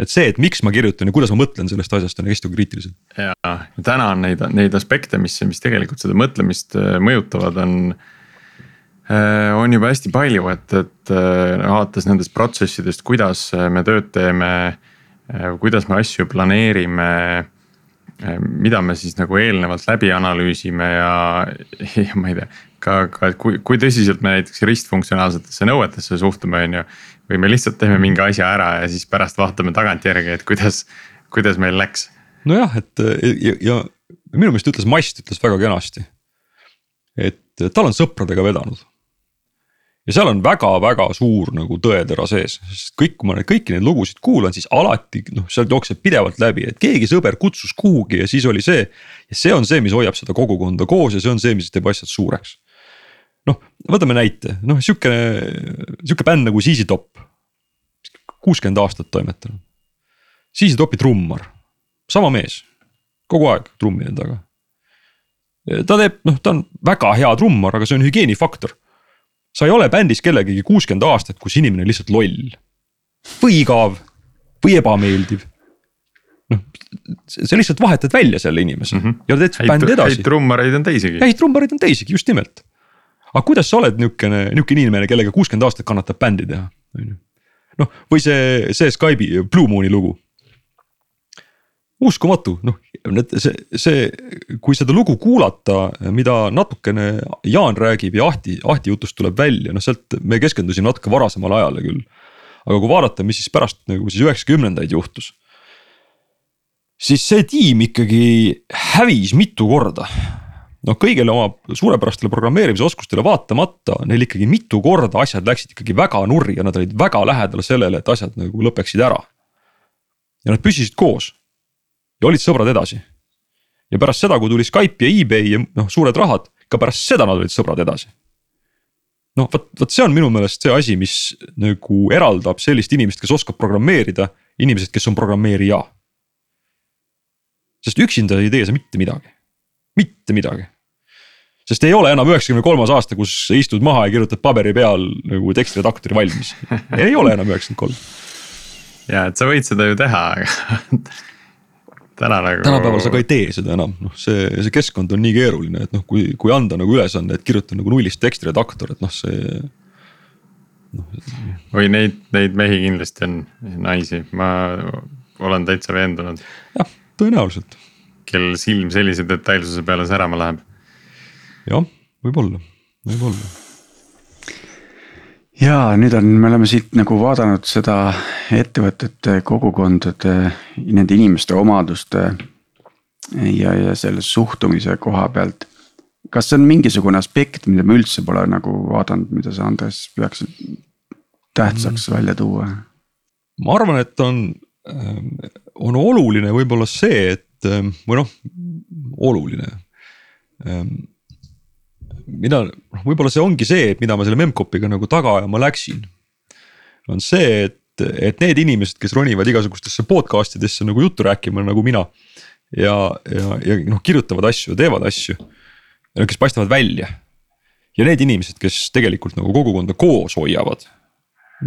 et see, et miks ma kirjutan ja kuidas ma mõtlen sellest asjast on hästi kriitilised. ja täna on neid, neid aspekte, mis, mis tegelikult seda mõtlemist äh, mõjutavad, on on juba hästi palju, et, et äh, alates nendest protsessidest, kuidas äh, me tööd teeme, kuidas me asju planeerime. mida me siis nagu eelnevalt läbi analüüsime ja, ja ma ei tea, ka, ka kui, kui tõsiselt me näiteks ristfunktsionaalsetesse nõuetesse suhtume, on ju. või me lihtsalt teeme mingi asja ära ja siis pärast vaatame tagantjärgi, et kuidas, kuidas meil läks. nojah, et ja, ja minu meelest ütles Mast ütles väga kenasti. et tal on sõpradega vedanud. Ja seal on väga-väga suur nagu tõetera sees, sest kõik, kui ma neid kõiki neid lugusid kuulan, siis alati noh, sealt jookseb pidevalt läbi, et keegi sõber kutsus kuhugi ja siis oli see. ja see on see, mis hoiab seda kogukonda koos ja see on see, mis teeb asjad suureks. noh, võtame näite, noh sihukene, sihuke bänd nagu ZZ Top. kuuskümmend aastat toimetanud. ZZ Topi trummar, sama mees, kogu aeg trummide taga ta teeb, noh, ta on väga hea trummar, aga see on hügieenifaktor. Sa ei ole bändis kellegagi kuuskümmend aastat, kus inimene on lihtsalt loll. või igav või ebameeldiv. noh, sa lihtsalt vahetad välja selle inimese mm -hmm. ja teed bändi edasi. häid trummareid on teisigi. häid trummareid on teisigi, just nimelt. aga kuidas sa oled niukene, niukene inimene, kellega kuuskümmend aastat kannatab bändi teha, on ju. noh, või see, see Skype'i Blue Moon'i lugu uskumatu, noh see, see, kui seda lugu kuulata, mida natukene Jaan räägib ja Ahti, Ahti jutust tuleb välja, noh sealt me keskendusime natuke varasemale ajale küll. aga kui vaadata, mis siis pärast nagu siis üheksakümnendaid juhtus. siis see tiim ikkagi hävis mitu korda. noh, kõigile oma suurepärastele programmeerimise oskustele vaatamata, neil ikkagi mitu korda asjad läksid ikkagi väga nurri ja nad olid väga lähedal sellele, et asjad nagu lõpeksid ära. ja nad püsisid koos ja olid sõbrad edasi. ja pärast seda, kui tuli Skype ja eBay ja noh, suured rahad, ka pärast seda nad olid sõbrad edasi. noh, vot, vot see on minu meelest see asi, mis nagu eraldab sellist inimest, kes oskab programmeerida, inimesest, kes on programmeerija. sest üksinda ei tee sa mitte midagi, mitte midagi sest ei ole enam üheksakümne kolmas aasta, kus istud maha ja kirjutad paberi peal nagu tekstiredaktori valmis, ei ole enam üheksakümmend kolm. ja, et sa võid seda ju teha, aga täna nagu. tänapäeval sa ka ei tee seda enam, noh, see, see keskkond on nii keeruline, et noh, kui, kui anda nagu ülesanne, et kirjuta nagu nullist tekstiredaktor, et noh, see no.. või neid, neid mehi kindlasti on, naisi, ma olen täitsa veendunud. jah, tõenäoliselt. kellel silm sellise detailsuse peale särama läheb. jah, võib-olla, võib-olla ja nüüd on, me oleme siit nagu vaadanud seda ettevõtete, kogukondade, nende inimeste omaduste ja, ja selle suhtumise koha pealt. kas see on mingisugune aspekt, mida me üldse pole nagu vaadanud, mida sa Andres peaksid tähtsaks mm. välja tuua? ma arvan, et on, on oluline võib-olla see, et või noh, oluline mida, noh võib-olla see ongi see, et mida ma selle Memcpy'ga nagu taga ajama läksin. on see, et, et need inimesed, kes ronivad igasugustesse podcast idesse nagu juttu rääkima nagu mina. ja, ja, ja noh, kirjutavad asju, teevad asju, kes paistavad välja. ja need inimesed, kes tegelikult nagu kogukonda koos hoiavad.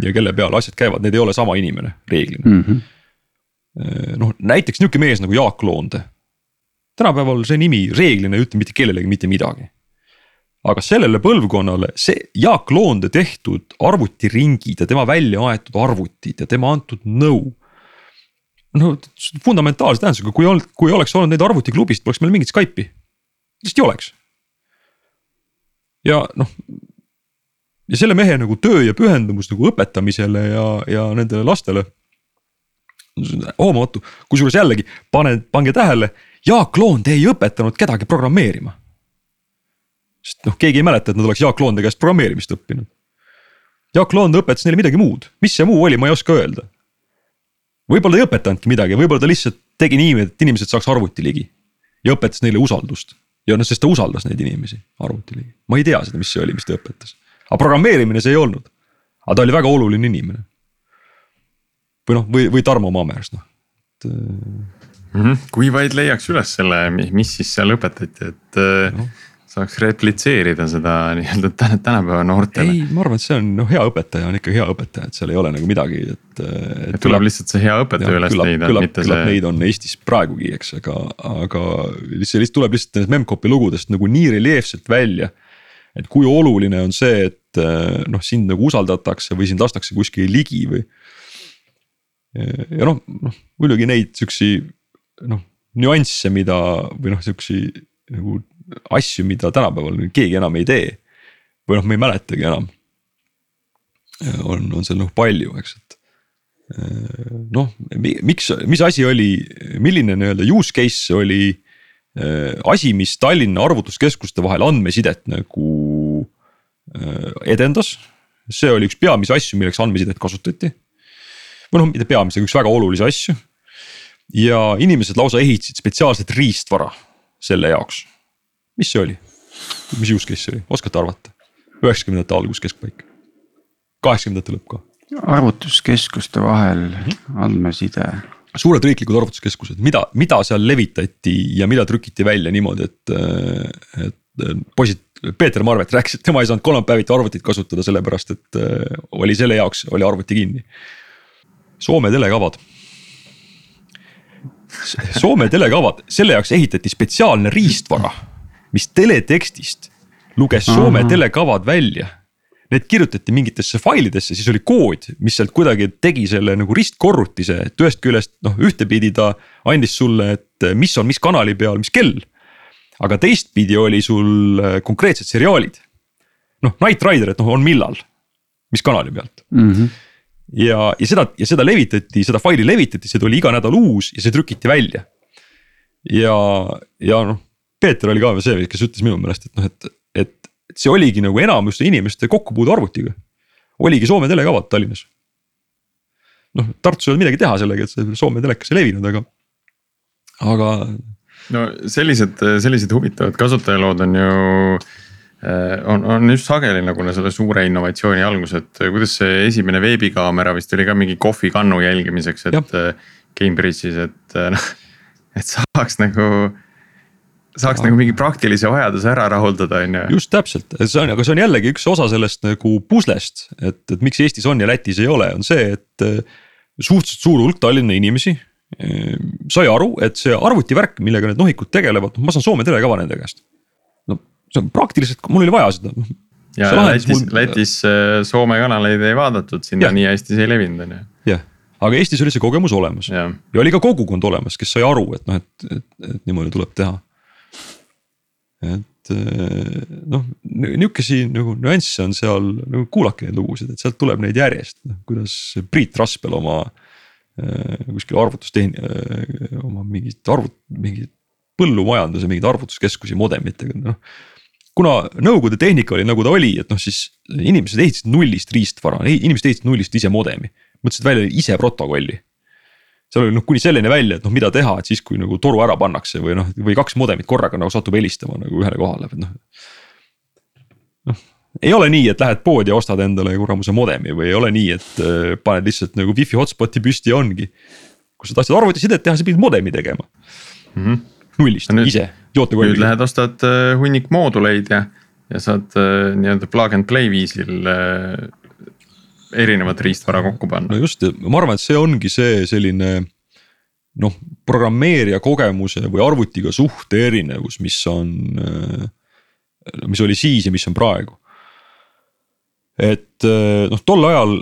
ja kelle peal asjad käivad, need ei ole sama inimene reeglina mm. -hmm noh näiteks nihuke mees nagu Jaak Loonde. tänapäeval see nimi reeglina ei ütle mitte kellelegi mitte midagi aga sellele põlvkonnale see Jaak Loonde tehtud arvutiringid ja tema välja aetud arvutid ja tema antud nõu. no fundamentaalse tähendusega, kui olnud, kui oleks olnud neid arvutiklubisid, poleks meil mingit Skype'i, lihtsalt ei oleks. ja noh, ja selle mehe nagu töö ja pühendumus nagu õpetamisele ja, ja nendele lastele. hoomamatu, kusjuures jällegi pane, pange tähele, Jaak Loond ei õpetanud kedagi programmeerima sest noh, keegi ei mäleta, et nad oleks Jaak Loonde käest programmeerimist õppinud. Jaak Loond õpetas neile midagi muud, mis see muu oli, ma ei oska öelda. võib-olla ei õpetanudki midagi, võib-olla ta lihtsalt tegi niimoodi, et inimesed saaks arvuti ligi. ja õpetas neile usaldust ja noh, sest ta usaldas neid inimesi arvuti ligi, ma ei tea seda, mis see oli, mis ta õpetas. aga programmeerimine see ei olnud. aga ta oli väga oluline inimene. või noh, või, või Tarmo Maamers noh, et mm. -hmm. kui vaid leiaks üles selle, mis siis seal õpetati, et no saaks replitseerida seda nii-öelda tänapäeva noortele. ei, ma arvan, et see on noh, hea õpetaja on ikka hea õpetaja, et seal ei ole nagu midagi, et. et tuleb lihtsalt see hea õpetaja üles leida, mitte küllap see. Neid on Eestis praegugi, eks, aga, aga see lihtsalt tuleb lihtsalt nendest Memcpy lugudest nagu nii reljeefselt välja. et kui oluline on see, et noh, sind nagu usaldatakse või sind lastakse kuskile ligi või. ja noh, noh muidugi neid siuksi noh nüansse, mida või noh, siuksi nagu asju, mida tänapäeval keegi enam ei tee. või noh, me ei mäletagi enam. on, on seal noh palju, eks, et noh, miks, mis asi oli, milline nii-öelda use case oli asi, mis Tallinna arvutuskeskuste vahel andmesidet nagu edendas. see oli üks peamisi asju, milleks andmesidet kasutati. või noh, mitte peamisi, aga üks väga olulisi asju. ja inimesed lausa ehitasid spetsiaalset riistvara selle jaoks. Mis see oli? mis use case see oli, oskate arvata? üheksakümnendate algus, keskpaik, kaheksakümnendate lõpp ka. arvutuskeskuste vahel andmeside suured riiklikud arvutuskeskused, mida, mida seal levitati ja mida trükiti välja niimoodi, et, et poisid, Peeter Marvet rääkis, et tema ei saanud kolmapäeviti arvutit kasutada, sellepärast et oli selle jaoks, oli arvuti kinni. Soome telekavad. Soome telekavad, selle jaoks ehitati spetsiaalne riistvara, mis teletekstist luges Soome Aha. telekavad välja need kirjutati mingitesse failidesse, siis oli kood, mis sealt kuidagi tegi selle nagu ristkorrutise, et ühest küljest noh, ühtepidi ta andis sulle, et mis on mis kanali peal, mis kell. aga teistpidi oli sul äh, konkreetsed seriaalid. noh, Knight Rider, et noh, on millal, mis kanali pealt mm. -hmm. ja, ja seda, ja seda levitati, seda faili levitati, see tuli iga nädal uus ja see trükiti välja. ja, ja noh, Peeter oli ka see, kes ütles minu meelest, et noh, et, et et see oligi nagu enamuste inimeste kokkupuude arvutiga. oligi Soome telekavad Tallinnas. noh, Tartus ei olnud midagi teha sellega, et see Soome telekas ei levinud, aga, aga. no sellised, sellised huvitavad kasutajalood on ju eh, on, on just sageli nagu selle suure innovatsiooni algus, et kuidas see esimene veebikaamera vist oli ka mingi kohvikannu jälgimiseks, et. Cambridge'is, et noh, et saaks nagu saaks aga... nagu mingi praktilise vajaduse ära rahuldada, on ju. just täpselt, see on, aga see on jällegi üks osa sellest nagu puslest, et, et miks Eestis on ja Lätis ei ole, on see, et äh, suhteliselt suur hulk Tallinna inimesi äh, sai aru, et see arvutivärk, millega need nohikud tegelevad, ma saan Soome telekava nende käest. no see on praktiliselt, mul oli vaja seda. ja Lätis mul..., Lätis äh, Soome kanaleid ei vaadatud, sinna ja. nii hästi see ei levinud, on ju. jah, aga Eestis oli see kogemus olemas ja. ja oli ka kogukond olemas, kes sai aru, et noh, et, et, et niimoodi tuleb teha et eh, noh, nihukesi nagu nüansse on seal nagu kuulake neid lugusid, et sealt tuleb neid järjest, noh kuidas Priit Raspel oma äh, kuskil arvutustehn- äh,, oma mingit arvut-, mingit põllumajanduse mingeid arvutuskeskusi modemitega, noh. kuna nõukogude tehnika oli nagu ta oli, et noh, siis inimesed ehitasid nullist riistvara, inimesed ehitasid nullist ise modemi, mõtlesid välja ise protokolli seal oli noh kuni selleni välja, et noh, mida teha, et siis kui nagu toru ära pannakse või noh, või kaks modemit korraga nagu satub helistama nagu ühele kohale, et noh. noh, ei ole nii, et lähed poodi ja ostad endale kuramuse modemi või ei ole nii, et äh, paned lihtsalt nagu wifi hotspot'i püsti ja ongi. kui sa tahtsid arvutisidet teha, sa pidid modemi tegema mm. -hmm. nullist nüüd, ise, jootekolmi. nüüd lähed ostad äh, hunnik mooduleid ja, ja saad äh, nii-öelda plug and play viisil erinevat riistvara kokku panna. no just, ma arvan, et see ongi see selline noh, programmeerija kogemuse või arvutiga suhte erinevus, mis on, mis oli siis ja mis on praegu. et noh, tol ajal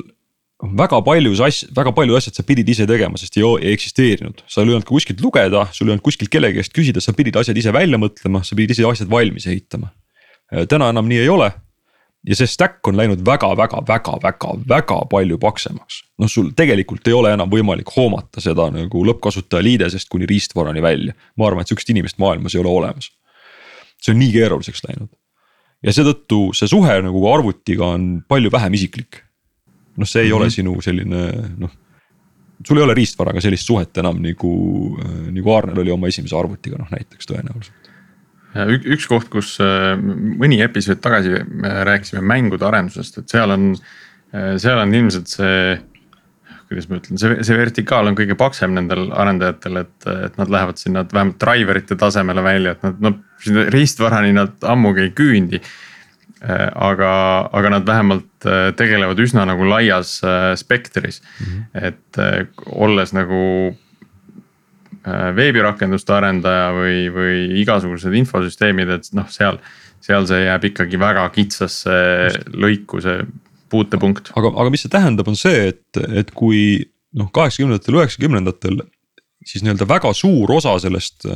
väga paljus asj-, väga paljud asjad sa pidid ise tegema, sest ei, ei eksisteerinud, sa ei olnud ka kuskilt lugeda, sul ei olnud kuskilt kellegi käest küsida, sa pidid asjad ise välja mõtlema, sa pidid ise asjad valmis ehitama. täna enam nii ei ole ja see stack on läinud väga-väga-väga-väga-väga palju paksemaks. noh, sul tegelikult ei ole enam võimalik hoomata seda nagu lõppkasutaja liidesest kuni riistvarani välja. ma arvan, et sihukest inimest maailmas ei ole olemas. see on nii keeruliseks läinud. ja seetõttu see suhe nagu arvutiga on palju vähem isiklik. noh, see ei mm -hmm. ole mhm. sinu selline noh. sul ei ole riistvaraga sellist suhet enam nagu, nagu Aarnel oli oma esimese arvutiga noh näiteks tõenäoliselt üks koht, kus äh, mõni episood tagasi me rääkisime mängude arendusest, et seal on, äh, seal on ilmselt see. kuidas ma ütlen, see, see vertikaal on kõige paksem nendel arendajatel, et, et nad lähevad sinna vähemalt driver'ite tasemele välja, et nad noh, riistvarani nad ammugi ei küündi. Äh, aga, aga nad vähemalt tegelevad üsna nagu laias spektris mm, -hmm. et olles nagu Äh, veebirakenduste arendaja või, või igasugused infosüsteemid, et noh, seal, seal see jääb ikkagi väga kitsasse lõiku, see puutepunkt. aga, aga mis see tähendab, on see, et, et kui noh, kaheksakümnendatel, üheksakümnendatel siis nii-öelda väga suur osa sellest,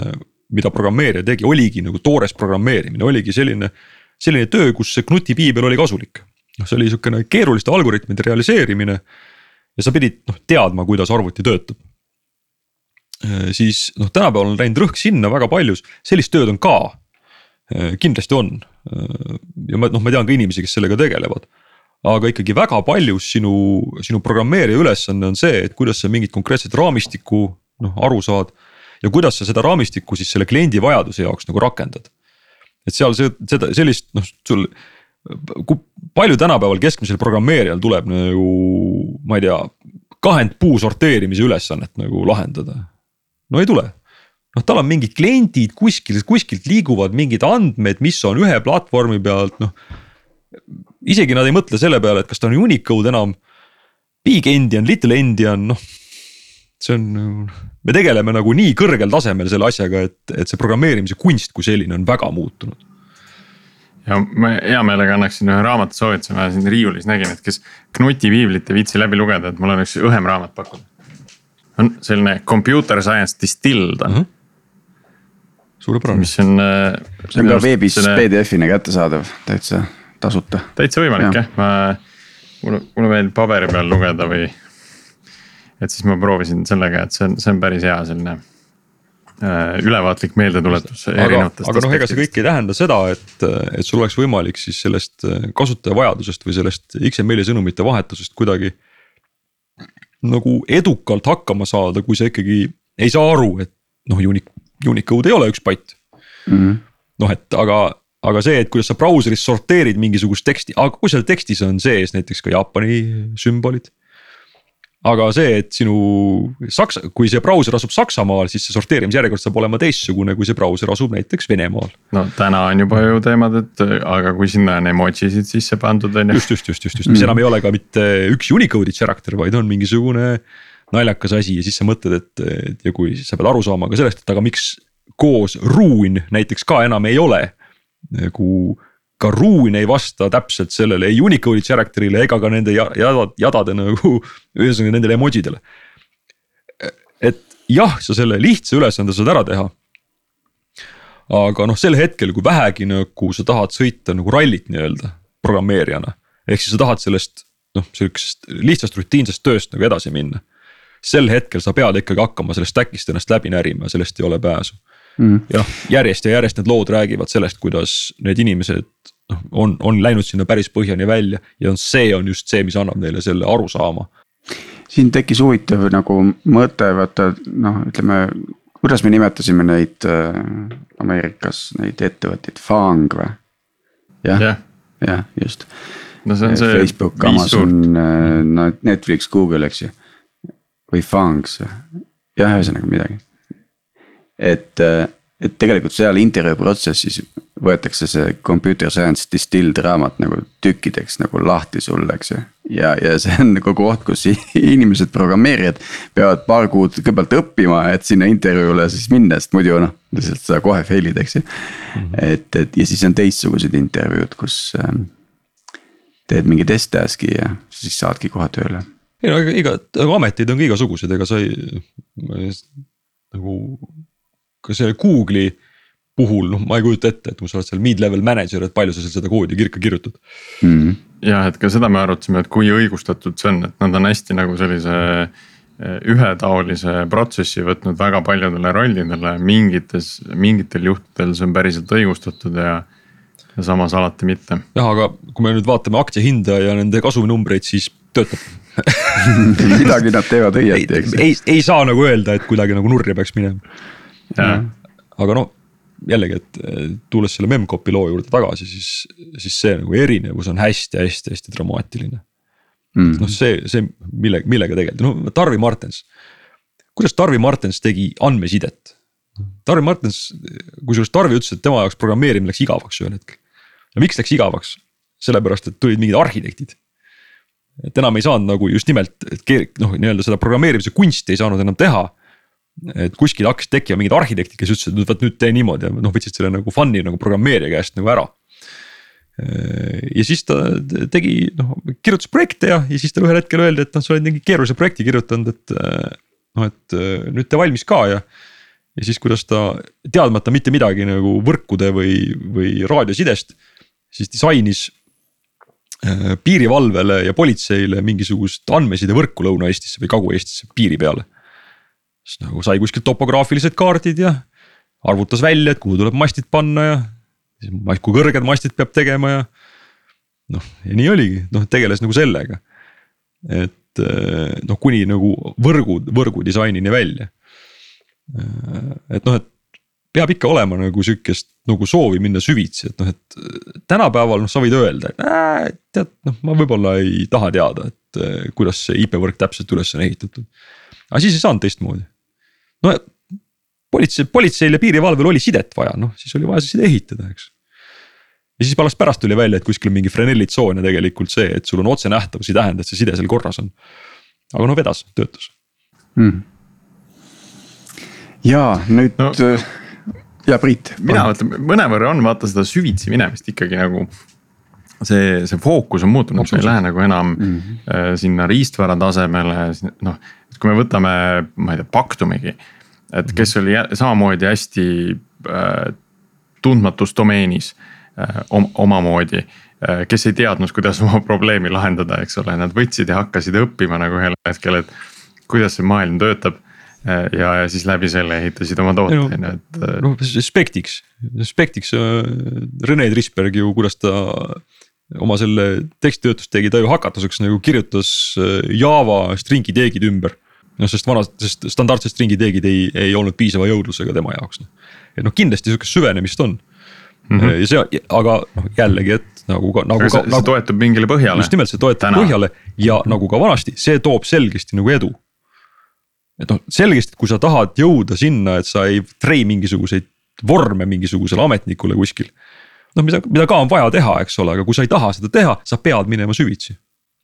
mida programmeerija tegi, oligi nagu toores programmeerimine, oligi selline, selline töö, kus see knutipiibel oli kasulik. noh, see oli sihukene keeruliste algoritmide realiseerimine ja sa pidid noh teadma, kuidas arvuti töötab siis noh, tänapäeval on läinud rõhk sinna väga paljus, sellist tööd on ka. kindlasti on ja ma noh, ma tean ka inimesi, kes sellega tegelevad aga ikkagi väga paljus sinu, sinu programmeerija ülesanne on see, et kuidas sa mingit konkreetset raamistikku noh aru saad. ja kuidas sa seda raamistikku siis selle kliendi vajaduse jaoks nagu rakendad. et seal see, seda sellist noh, sul. kui palju tänapäeval keskmisel programmeerijal tuleb nagu ma ei tea, kahend puu sorteerimise ülesannet nagu lahendada? No ei tule noh, tal on mingid kliendid kuskil, kuskilt liiguvad mingid andmed, mis on ühe platvormi pealt noh isegi nad ei mõtle selle peale, et kas ta on Unicode enam. Big endian, little endian, noh. see on, me tegeleme nagu nii kõrgel tasemel selle asjaga, et, et see programmeerimise kunst kui selline on väga muutunud ja ma hea meelega annaksin ühe raamatu soovituse, ma siin riiulis nägin, et kes Knuti piiblit ei viitsi läbi lugeda, et mul on üks õhem raamat pakkuda. On selline computer science distilled on mm. -hmm suurepärane. mis on. Äh, see on ka veebis selle... PDF-ina kättesaadav täitsa tasuta. täitsa võimalik jah ja., ma, mulle, mulle meeldib paberi peal lugeda või. et siis ma proovisin sellega, et see on, see on päris hea selline äh, ülevaatlik meeldetuletus. aga, aga noh, ega see kõik ei tähenda seda, et, et sul oleks võimalik siis sellest äh, kasutaja vajadusest või sellest XML-i sõnumite vahetusest kuidagi. Nagu edukalt hakkama saada, kui sa ikkagi ei saa aru, et noh, Unic, Unicode ei ole üks byte mm -hmm.. noh, et aga aga see, et kuidas sa brauseris sorteerid mingisugust teksti, aga kui seal tekstis on sees näiteks ka Jaapani sümbolid. Aga see, et sinu saksa, kui see brauser asub Saksamaal, siis see sorteerimisjärjekord saab olema teistsugune, kui see brauser asub näiteks Venemaal. no täna on juba ju teemad, et aga kui sinna on emojisid sisse pandud on ju. just, just, just, just, just, mis mm. enam ei ole ka mitte üks Unicode'i character, vaid on mingisugune naljakas asi ja siis sa mõtled, et, et ja kui sa pead aru saama ka sellest, et aga miks koos ruun näiteks ka enam ei ole nagu ka ruun ei vasta täpselt sellele ei Unicode'i character'ile ega ka nende jadad, jadade nagu ühesõnaga nendele emoji dele. et jah, sa selle lihtsa ülesande saad ära teha. aga noh, sel hetkel, kui vähegi nagu sa tahad sõita nagu rallit nii-öelda programmeerijana. ehk siis sa tahad sellest noh, sihukesest lihtsast rutiinsest tööst nagu edasi minna. sel hetkel sa pead ikkagi hakkama sellest stack'ist ennast läbi närima, sellest ei ole pääsu mm.. jah, järjest ja järjest need lood räägivad sellest, kuidas need inimesed noh, on, on läinud sinna päris põhjani välja ja see on just see, mis annab neile selle arusaama. siin tekkis huvitav nagu mõte, vaata noh, ütleme, kuidas me nimetasime neid äh, Ameerikas neid ettevõtteid, Fang või? jah yeah., jah, just. no see on see. Facebook, Amazon, äh, no Netflix, Google, eks ju. või Fangs, jah, ühesõnaga midagi et, et tegelikult seal intervjuu protsessis võetakse see computer science distilled raamat nagu tükkideks nagu lahti sulle, eks ju. ja, ja see on nagu koht, kus inimesed, programmeerijad peavad paar kuud kõigepealt õppima, et sinna intervjuule siis minna, sest muidu noh, lihtsalt sa kohe fail'id, eks ju mm. -hmm. et, et ja siis on teistsugused intervjuud, kus ähm, teed mingi test task'i ja siis saadki kohe tööle ei no iga, aga ametid on ka igasugused, ega sa ei, nagu ka selle Google'i puhul, noh, ma ei kujuta ette, et kui sa oled seal mid-level manager, et palju sa seal seda koodi kirka kirjutad mm. -hmm. jah, et ka seda me arutasime, et kui õigustatud see on, et nad on hästi nagu sellise eh, ühetaolise protsessi võtnud väga paljudele rollidele, mingites, mingitel juhtudel see on päriselt õigustatud ja. ja samas alati mitte. jah, aga kui me nüüd vaatame aktsiahinda ja nende kasuminumbreid, siis töötab midagi nad teevad õieti, eks. ei, ei saa nagu öelda, et kuidagi nagu nurja peaks minema aga no jällegi, et tulles selle Memcpy loo juurde tagasi, siis, siis see nagu erinevus on hästi-hästi-hästi dramaatiline mm.. noh, see, see mille, millega tegeleda, no Tarvi Martens. kuidas Tarvi Martens tegi andmesidet? Tarvi Martens, kusjuures Tarvi ütles, et tema jaoks programmeerimine läks igavaks ühel hetkel. ja miks läks igavaks? sellepärast, et tulid mingid arhitektid. et enam ei saanud nagu just nimelt, et noh, nii-öelda seda programmeerimise kunsti ei saanud enam teha et kuskil hakkasid tekkima mingid arhitektid, kes ütlesid, et vot nüüd tee niimoodi ja noh, võtsid selle nagu fun'i nagu programmeerija käest nagu ära. ja siis ta tegi noh, kirjutas projekte ja, ja siis talle ühel hetkel öeldi, et noh, sa oled mingi keerulise projekti kirjutanud, et noh, et nüüd tee valmis ka ja. ja siis, kuidas ta teadmata mitte midagi nagu võrkude või, või raadiosidest, siis disainis piirivalvele ja politseile mingisugust andmesidevõrku Lõuna-Eestisse või Kagu-Eestisse piiri peale siis nagu sai kuskilt topograafilised kaardid ja arvutas välja, et kuhu tuleb mastid panna ja. kui kõrged mastid peab tegema ja. noh, ja nii oligi, noh tegeles nagu sellega. et noh, kuni nagu võrgu, võrgu disainini välja. et noh, et peab ikka olema nagu sihukest nagu soovi minna süvitsi, et noh, et tänapäeval noh, sa võid öelda, et äh, tead noh, ma võib-olla ei taha teada, et kuidas see IP võrk täpselt üles on ehitatud. aga siis ei saanud teistmoodi. No politsei, politseil ja piirivalvel oli sidet vaja, noh siis oli vaja see side ehitada, eks. ja siis alles pärast tuli välja, et kuskil mingi Fresneli tsoon ja tegelikult see, et sul on otsenähtavus, ei tähenda, et see side seal korras on. aga no vedas, töötas hmm.. ja nüüd no ja Priit. mina mõtlen, mõnevõrra on vaata seda süvitsi minemist ikkagi nagu see, see fookus on muutunud, me ei lähe nagu enam mm -hmm. sinna riistvara tasemele, noh. Kui me võtame, ma ei tea, Paktumigi, et kes oli samamoodi hästi äh, tundmatus domeenis äh, om, omamoodi äh,. kes ei teadnud, kuidas oma probleemi lahendada, eks ole, nad võtsid ja hakkasid õppima nagu ühel hetkel, et kuidas see maailm töötab äh, ja, ja siis läbi selle ehitasid oma toote on ju, et. Äh, noh Spectics, Spectics Rene Trisberg ju, kuidas ta oma selle tekstitöötlust tegi, ta ju hakatuseks nagu kirjutas Java string'i teegid ümber noh, sest vanad, sest standardsed string'i teegid ei, ei olnud piisava jõudlusega tema jaoks. et noh, kindlasti sihukest süvenemist on mm. -hmm. ja see, aga noh jällegi, et nagu ka, nagu see nagu, toetub mingile põhjale. just nimelt, see toetub Täna. põhjale ja nagu ka vanasti, see toob selgesti nagu edu. et noh, selgesti, kui sa tahad jõuda sinna, et sa ei trei mingisuguseid vorme mingisugusele ametnikule kuskil. noh, mida, mida ka on vaja teha, eks ole, aga kui sa ei taha seda teha, sa pead minema süvitsi.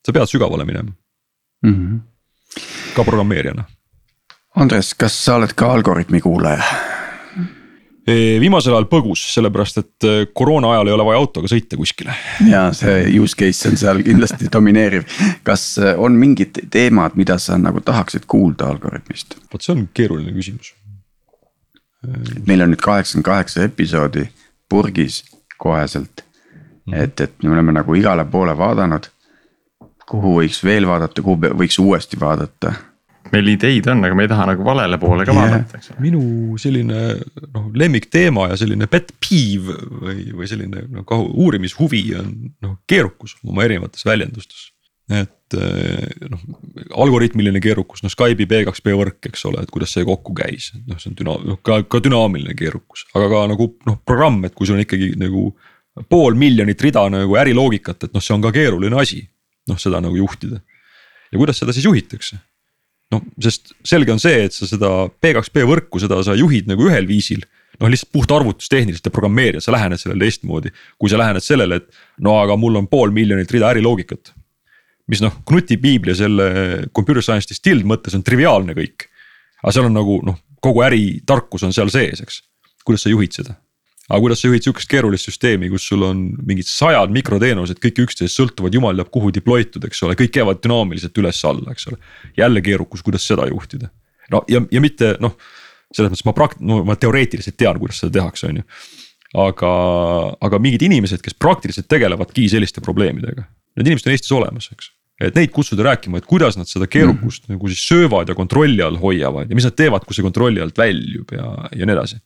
sa pead sügavale minema mm. -hmm ka programmeerijana. Andres, kas sa oled ka Algorütmi kuulaja? viimasel ajal põgus, sellepärast et äh, koroona ajal ei ole vaja autoga sõita kuskile. ja see use case on seal kindlasti domineeriv. kas äh, on mingid teemad, mida sa nagu tahaksid kuulda Algorütmist? vot see on keeruline küsimus. meil on nüüd kaheksakümmend kaheksa episoodi purgis koheselt. Mhm. et, et me oleme nagu igale poole vaadanud kuhu võiks veel vaadata, kuhu võiks uuesti vaadata? meil ideid on, aga me ei taha nagu valele poole ka yeah. vaadata, eks ole. minu selline noh lemmikteema ja selline pet peeve või, või selline noh uurimishuvi on noh keerukus oma erinevates väljendustes. et eh, noh algoritmiline keerukus, noh Skype'i B2B võrk, eks ole, et kuidas see kokku käis, noh see on düna-, noh ka, ka dünaamiline keerukus, aga ka nagu noh programm, et kui sul on ikkagi nagu pool miljonit rida nagu äriloogikat, et noh, see on ka keeruline asi noh, seda nagu juhtida. ja kuidas seda siis juhitakse? noh, sest selge on see, et sa seda P2P võrku, seda sa juhid nagu ühel viisil. noh, lihtsalt puht arvutustehniliselt ja programmeerija, sa lähened sellele teistmoodi. kui sa lähened sellele, et no aga mul on pool miljonit rida äriloogikat. mis noh, Knuti piibli ja selle computer science distilled mõttes on triviaalne kõik. aga seal on nagu noh, kogu äritarkus on seal sees, eks. kuidas sa juhid seda? Aga kuidas sa juhid sihukest keerulist süsteemi, kus sul on mingid sajad mikroteenused, kõik üksteisest sõltuvad, jumal teab kuhu deploy tud, eks ole, kõik käivad dünaamiliselt üles-alla, eks ole. jälle keerukus, kuidas seda juhtida. no ja, ja mitte noh, selles mõttes ma prakt-, no ma teoreetiliselt tean, kuidas seda tehakse, on ju. aga, aga mingid inimesed, kes praktiliselt tegelevadki selliste probleemidega, need inimesed on Eestis olemas, eks et neid kutsuda rääkima, et kuidas nad seda keerukust mm -hmm. nagu siis söövad ja kontrolli all hoiavad ja mis nad teevad, kui see kontrolli alt väljub ja, ja nii edasi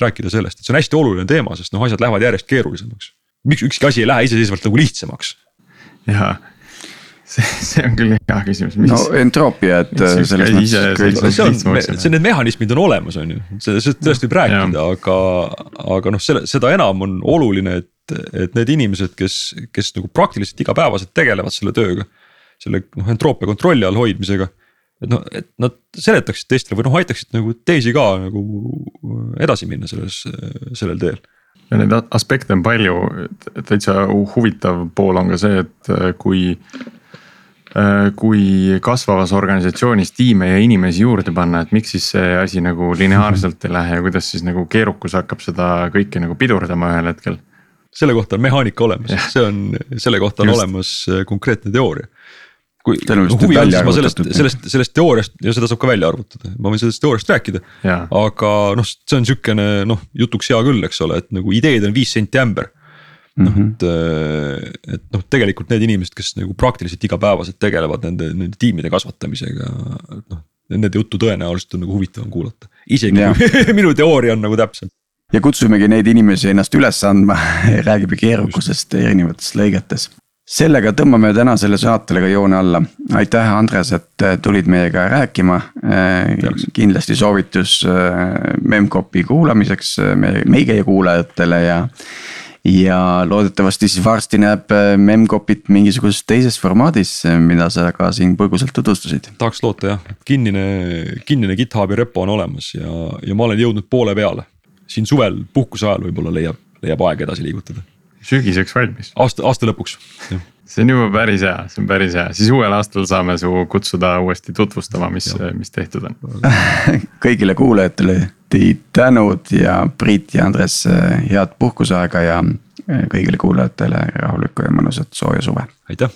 rääkida sellest, et see on hästi oluline teema, sest noh, asjad lähevad järjest keerulisemaks. miks ükski asi ei lähe iseseisvalt nagu lihtsamaks? jaa, see, see on küll hea küsimus. no entroopia, et selles mõttes. see on, see need mehhanismid on olemas, on ju, sellest tõesti võib rääkida, aga, aga noh, selle, seda enam on oluline, et, et need inimesed, kes, kes nagu praktiliselt igapäevaselt tegelevad selle tööga. selle noh entroopia kontrolli all hoidmisega et noh, et nad seletaksid teistele või noh, aitaksid nagu teisi ka nagu edasi minna selles, sellel teel. ja neid aspekte on palju, täitsa huvitav pool on ka see, et äh, kui äh, kui kasvavas organisatsioonis tiime ja inimesi juurde panna, et miks siis see asi nagu lineaarselt ei lähe ja kuidas siis nagu keerukus hakkab seda kõike nagu pidurdama ühel hetkel. selle kohta on mehaanika olemas, see on, selle kohta on Just. olemas äh, konkreetne teooria kui huvi on, siis ma sellest, sellest, sellest teooriast ja seda saab ka välja arvutada, ma võin sellest teooriast rääkida. aga noh, see on sihukene noh, jutuks hea küll, eks ole, et nagu ideed on viis senti ämber. noh, mhm. et, äh, et noh, tegelikult need inimesed, kes nagu praktiliselt igapäevaselt tegelevad nende, nende tiimide kasvatamisega, noh. nende juttu tõenäoliselt on nagu huvitavam kuulata, isegi kui minu teooria on nagu täpsem ja kutsumegi neid inimesi ennast üles andma räägime keerukusest erinevates lõigetes. Sellega tõmbame tänasele saatele ka joone alla, aitäh, Andres, et tulid meiega rääkima. kindlasti soovitus Memcpy kuulamiseks meie kuulajatele ja ja loodetavasti siis varsti näeb Memcpyt mingisuguses teises formaadis, mida sa ka siin põgusalt tutvustasid. tahaks loota jah, kinnine, kinnine GitHubi repo on olemas ja, ja ma olen jõudnud poole peale siin suvel puhkuse ajal võib-olla leiab, leiab aega edasi liigutada. Sügiseks valmis. aasta, aasta lõpuks. see on juba päris hea, see on päris hea, siis uuel aastal saame su kutsuda uuesti tutvustama, mis, mis tehtud on kõigile kuulajatele tänud ja Priit ja Andres head puhkuseaega ja kõigile kuulajatele rahulikku ja mõnusat sooja suve. aitäh.